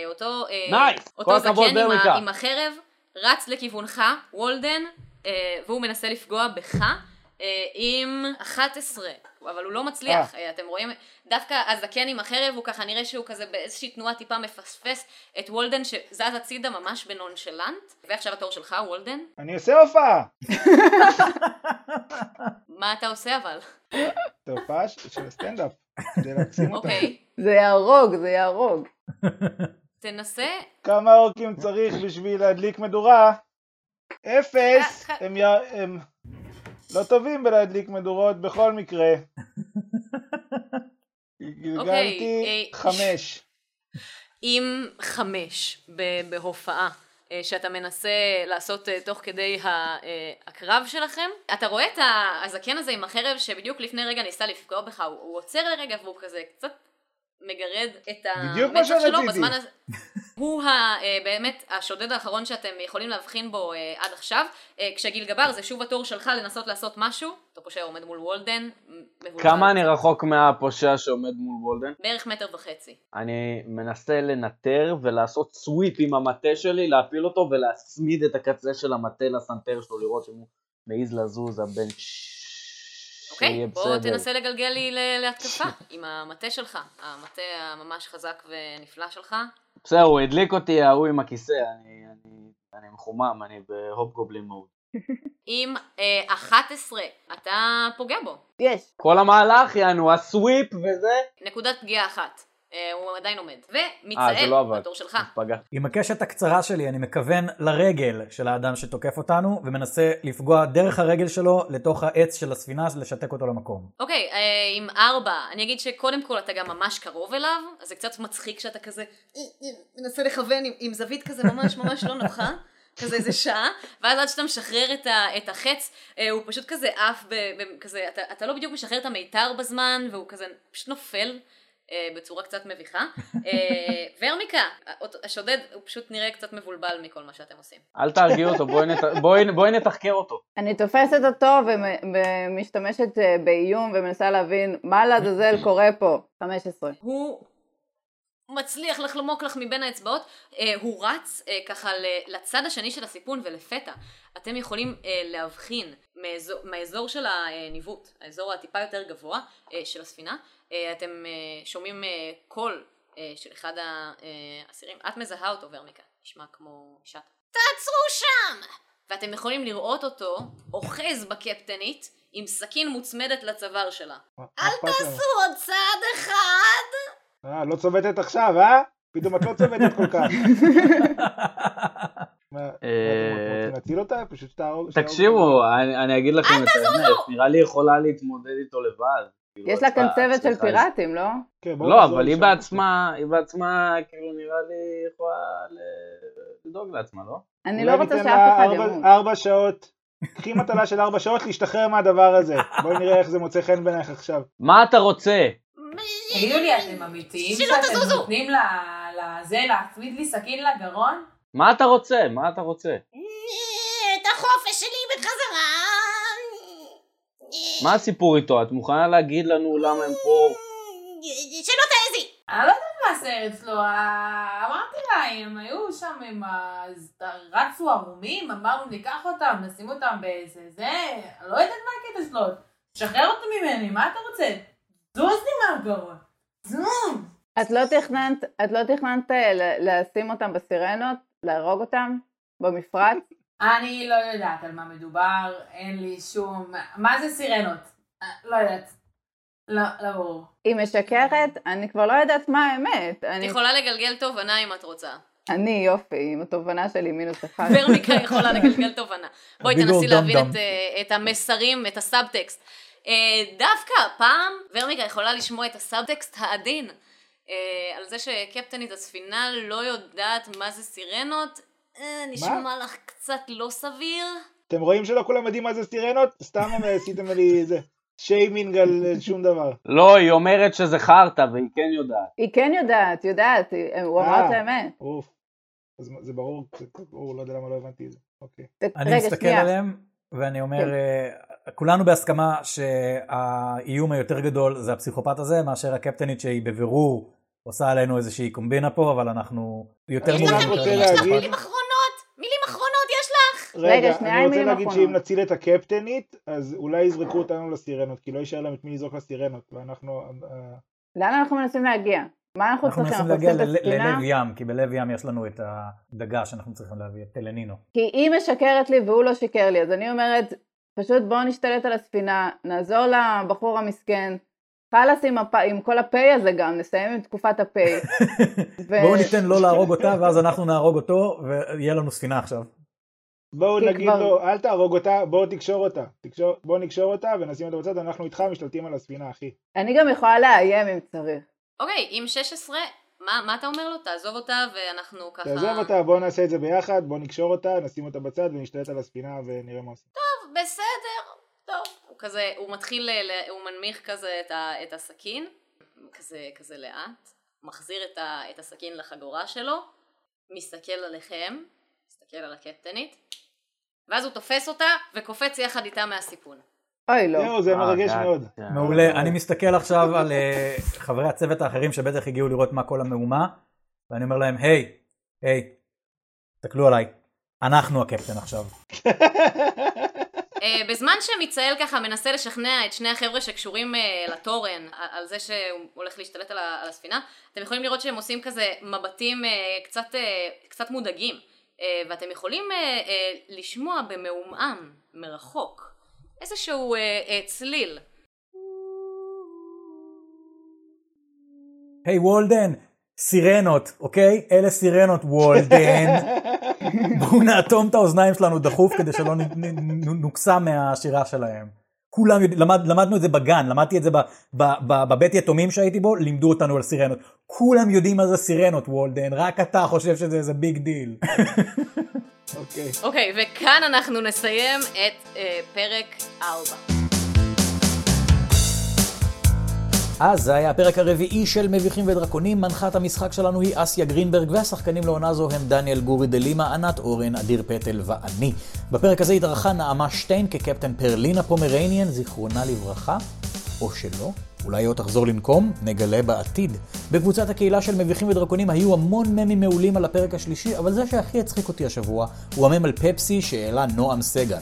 אותו, nice! אותו זקן עם. ה- עם החרב, רץ לכיוונך, וולדן, והוא מנסה לפגוע בך עם 11, אבל הוא לא מצליח. אה. אתם רואים, דווקא הזקן עם החרב, הוא ככה נראה שהוא כזה באיזושהי תנועה טיפה מפספס את וולדן שזז הצידה ממש ב nonchalant. ועכשיו התור שלך, וולדן. אני עושה הופעה. מה אתה עושה אבל? זה הופעה ש- של הסטנדאפ, כדי להקסים אותה. אוקיי, זה יהרוג, זה יהרוג. תנסה. כמה אורקים צריך בשביל להדליק מדורה? אפס! אה, הם, י... הם לא טובים בלהדליק מדורות בכל מקרה. גלגלתי אוקיי, אה, חמש. עם חמש בהופעה אה, שאתה מנסה לעשות אה, תוך כדי הקרב שלכם. אתה רואה את הזקן הזה עם החרב שבדיוק לפני רגע ניסה לפגוע בך, הוא עוצר לרגע והוא כזה קצת מגרד את המצח שלו. בזמן הזה. הוא ה, אה, באמת השודד האחרון שאתם יכולים להבחין בו אה, עד עכשיו. אה, כשגיל גבר זה שוב התור שלך לנסות לעשות משהו. אותו פושע עומד מול וולדן. כמה אני רחוק מהפושע שעומד מול וולדן? בערך מטר וחצי. אני מנסה לנטר ולעשות sweep עם המטה שלי, להפיל אותו ולהצמיד את הקצה של המטה לסנטר שלו, לראות אם הוא מעז לזוז, הבן. אוקיי, שיהיה בוא בסדר. תנסה לגלגל לי להתקפה עם המטה שלך, המטה הממש חזק ונפלא שלך. בסדר, הוא הדליק אותי, ההוא עם הכיסא, אני, אני, אני מחומם, אני ב hobgoblin mode. עם אה, 11, אתה פוגע בו. יש. כל המהלך, יענו, הסוויפ וזה. נקודת פגיעה אחת. אה, הוא עדיין עומד. אה, ומיצאל, לא עבד. התור שלך. עם הקשת הקצרה שלי אני מכוון לרגל של האדם שתוקף אותנו, ומנסה לפגוע דרך הרגל שלו לתוך העץ של הספינה, לשתק אותו למקום. אוקיי, אה, עם ארבע, אני אגיד שקודם כל אתה גם ממש קרוב אליו, אז זה קצת מצחיק שאתה כזה מנסה לכוון עם, עם זווית כזה ממש ממש לא נוחה, כזה איזה שעה, ואז עד שאתה משחרר את, ה, את החץ, אה, הוא פשוט כזה עף, ב, ב, כזה, אתה, אתה לא בדיוק משחרר את המיתר בזמן, והוא כזה פשוט נופל. אה, בצורה קצת מביכה. אה, ורמיקה, השודד, הוא פשוט נראה קצת מבולבל מכל מה שאתם עושים. אל תרגיע אותו, בואי נת- בואי- בואי נתחקר אותו. אני תופסת אותו ומ- ומשתמשת אה, באיום ומנסה להבין מה לעזאזל קורה פה. 15. הוא מצליח לחלומוק לך מבין האצבעות, אה, הוא רץ אה, ככה לצד השני של הסיפון ולפתע אתם יכולים אה, להבחין מאזור, מהאזור של הניווט, האזור הטיפה יותר גבוה אה, של הספינה, אה, אתם אה, שומעים אה, קול אה, של אחד האסירים, את מזהה אותו ורמיקה, נשמע כמו אישה. תעצרו שם! ואתם יכולים לראות אותו אוחז בקפטנית עם סכין מוצמדת לצוואר שלה. אל? תעשו עוד צעד אחד! אה, לא צובטת עכשיו, אה? פתאום את לא צובטת כל כך. מה, מה, אתם אה, רוצים להציל אותה? פשוט שתהרוג... תקשיבו, אני אגיד לכם את האמת, נראה לי יכולה להתמודד איתו לבד. כאילו, יש לה כאן צוות של פיראטים, לא? כן, לא, אבל היא. בעצמה, היא בעצמה, כאילו נראה לי יכולה לדאוג לעצמה, לא? אני לא רוצה שאף אחד ימות. ארבע שעות. קחי מטלה של ארבע שעות להשתחרר מהדבר הזה. בואי נראה איך זה מוצא חן בעינייך עכשיו. מה אתה רוצה? תגידו לי, אתם אמיתיים שלא שאתם! נותנים לזה להצמיד לי סכין לגרון? מה אתה רוצה? מה אתה רוצה? את החופש שלי בחזרה! מה הסיפור איתו? את מוכנה להגיד לנו למה הם פה? שלא תעזי! אני לא יודעת מה הסרט שלו, אה, אמרתי לה, הם היו שם עם ה... רצו ערומים, אמרנו ניקח אותם, נשים אותם באיזה זה, אני לא יודעת מה הקטע שלו, שחרר אותו ממני, מה אתה רוצה? זוז לי מהגרון, זוז! את לא תכננת, את לא תכננת אה, ל- לשים אותם בסירנות? להרוג אותם? במפרץ? אני לא יודעת על מה מדובר, אין לי שום... מה זה סירנות? אה, לא יודעת. לא, לא ברור. היא משקרת? אני כבר לא יודעת מה האמת. את אני, יכולה לגלגל תובנה אם את רוצה. אני יופי, עם התובנה שלי מינוס אחד. ורמיקה יכולה לגלגל תובנה. בואי תנסי להבין. את, אה, את המסרים, את הסאבטקסט. אה, דווקא הפעם ורמיקה יכולה לשמוע את הסאבטקסט העדין אה, על זה שקפטנית הספינה לא יודעת מה זה סירנות. אה, נשמע לך קצת לא סביר. אתם רואים שלא כולם יודעים מה זה סירנות? סתם עשיתם לי איזה שיימינג על אה, שום דבר. לא, היא אומרת שזה חרטא והיא כן יודעת. היא כן יודעת, יודעת, היא- הוא אמר אה. את האמת. אוף. אז זה ברור, זה ברור, לא יודע למה לא הבנתי את זה. אוקיי. אני מסתכל. עליהם, ואני אומר, כן. אה, כולנו בהסכמה שהאיום היותר גדול זה הפסיכופת הזה, מאשר הקפטנית שהיא בבירור עושה עלינו איזושהי קומבינה פה, אבל אנחנו יותר אני יש לכם מילים, אחרונות? מילים אחרונות יש לך? רגע, אני רוצה להגיד. שאם נציל את הקפטנית, אז אולי יזרקו אותנו לסירנות, כי לא יישאר להם את מי לזרוק לסירנות, ואנחנו... אה, לאן אנחנו מנסים להגיע? מה אנחנו אנחנו צריכים? מנסים אנחנו להגיע עושים את ל- הספינה? ללב ים, כי בלב ים יש לנו את הדגה שאנחנו צריכים להביא, את טלנינו. כי היא משקרת לי והוא לא שיקר לי, אז אני אומרת, פשוט בואו נשתלט על הספינה, נעזור לבחור המסכן, חלאס עם, הפ... עם כל הפיי הזה גם, נסיים עם תקופת הפיי. ו- בואו ניתן לו להרוג אותה, ואז אנחנו נהרוג אותו, ויהיה לנו ספינה עכשיו. בואו נגיד כבר- לו, אל תהרוג אותה, בואו תקשור אותה. תקשור- בואו נקשור אותה ונשים אותה בצד, אנחנו איתך משתלטים על הספינה, אחי. אני גם יכולה לאיים אם צריך. אוקיי, עם 16, מה, מה אתה אומר לו? תעזוב אותה ואנחנו ככה... תעזוב אותה, בואו נעשה את זה ביחד, בואו נקשור אותה, נשים אותה בצד ונשתלט על הספינה ונראה מה עושים. טוב, בסדר. הוא כזה, הוא מתחיל, ל- ל- הוא מנמיך כזה את, ה, את הסכין, כזה, כזה לאט, מחזיר את, ה, את הסכין לחגורה שלו, מסתכל עליכם, מסתכל על הקפטנית, ואז הוא תופס אותה וקופץ יחד איתה מהסיפון. אוי לא. זהו, זה אה, מרגש. מאוד. כן. מעולה, אני מסתכל עכשיו על אה, חברי הצוות האחרים שבטח הגיעו לראות מה כל המהומה, ואני אומר להם, היי, היי, תסתכלו עליי, אנחנו הקפטן עכשיו. אה, בזמן שמיצאל ככה מנסה לשכנע את שני החבר'ה שקשורים אה, לתורן על זה שהוא הולך להשתלט על הספינה, אתם יכולים לראות שהם עושים כזה מבטים אה, קצת, קצת מודאגים, ואתם יכולים לשמוע במעומעם, מרחוק, איזשהו צליל. היי וולדן, סירנות, אוקיי? אלה סירנות, וולדן. בואו נאטום את האוזניים שלנו דחוף כדי שלא נ- נ- נ- נוקסם מהשירה שלהם. כולם יודעים, למד, למדנו את זה בגן, למדתי את זה ב, ב, ב, בבית יתומים שהייתי בו, לימדו אותנו על סירנות. כולם יודעים מה זה סירנות, וולדן, רק אתה חושב שזה איזה big deal. אוקיי. אוקיי, וכאן אנחנו נסיים את אה, פרק 4. אז זה היה הפרק הרביעי של מביכים ודרקונים, מנחת המשחק שלנו היא אסיה גרינברג, והשחקנים לעונה זו הם דניאל גורי דלימה, ענת אורן, אדיר פטל ואני. בפרק הזה התארחה נעמה שטיין כקפטן פרלינה פומרניאן, זיכרונה לברכה, או שלא. אולי עוד תחזור לנקום? נגלה בעתיד. בקבוצת הקהילה של מביכים ודרקונים היו המון ממים מעולים על הפרק השלישי, אבל זה שהכי הצחיק אותי השבוע, הוא המם על פפסי שהעלה נועם סגל.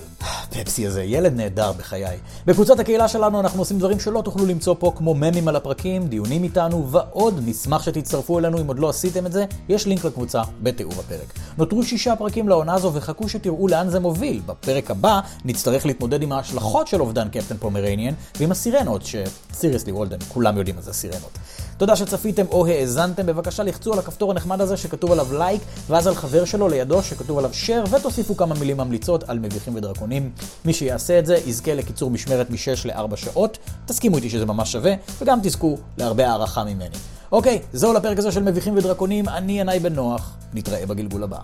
פפסי הזה, ילד נהדר בחיי. בקבוצת הקהילה שלנו אנחנו עושים דברים שלא תוכלו למצוא פה, כמו ממים על הפרקים, דיונים איתנו ועוד. נשמח שתצטרפו אלינו אם עוד לא עשיתם את זה, יש לינק לקבוצה בתיאור הפרק. נותרו שישה פרקים לעונה הזו וחכו שתראו לאן זה מוביל. בפרק הבא נצטרך להתמודד עם ההשלכות של אובדן קפטן פומרניאן ועם הסירנות, ש seriously וולדן, כולם יודעים מה זה סירנות. תודה שצפיתם או האזנתם, בבקשה לחצו על הכפתור הנחמד הזה שכתוב עליו לייק, ואז על חבר שלו לידו שכתוב עליו share, ותוסיפו כמה מילים ממליצות על מביכים ודרקונים. מי שיעשה את זה יזכה לקיצור משמרת מ-6 ל-4 שעות, תסכימו איתי שזה ממש שווה, וגם תזכו להרבה הערכה ממני. אוקיי, זהו לפרק הזה של מביכים ודרקונים, אני ינאי בן נוח, נתראה בגלגול הבא.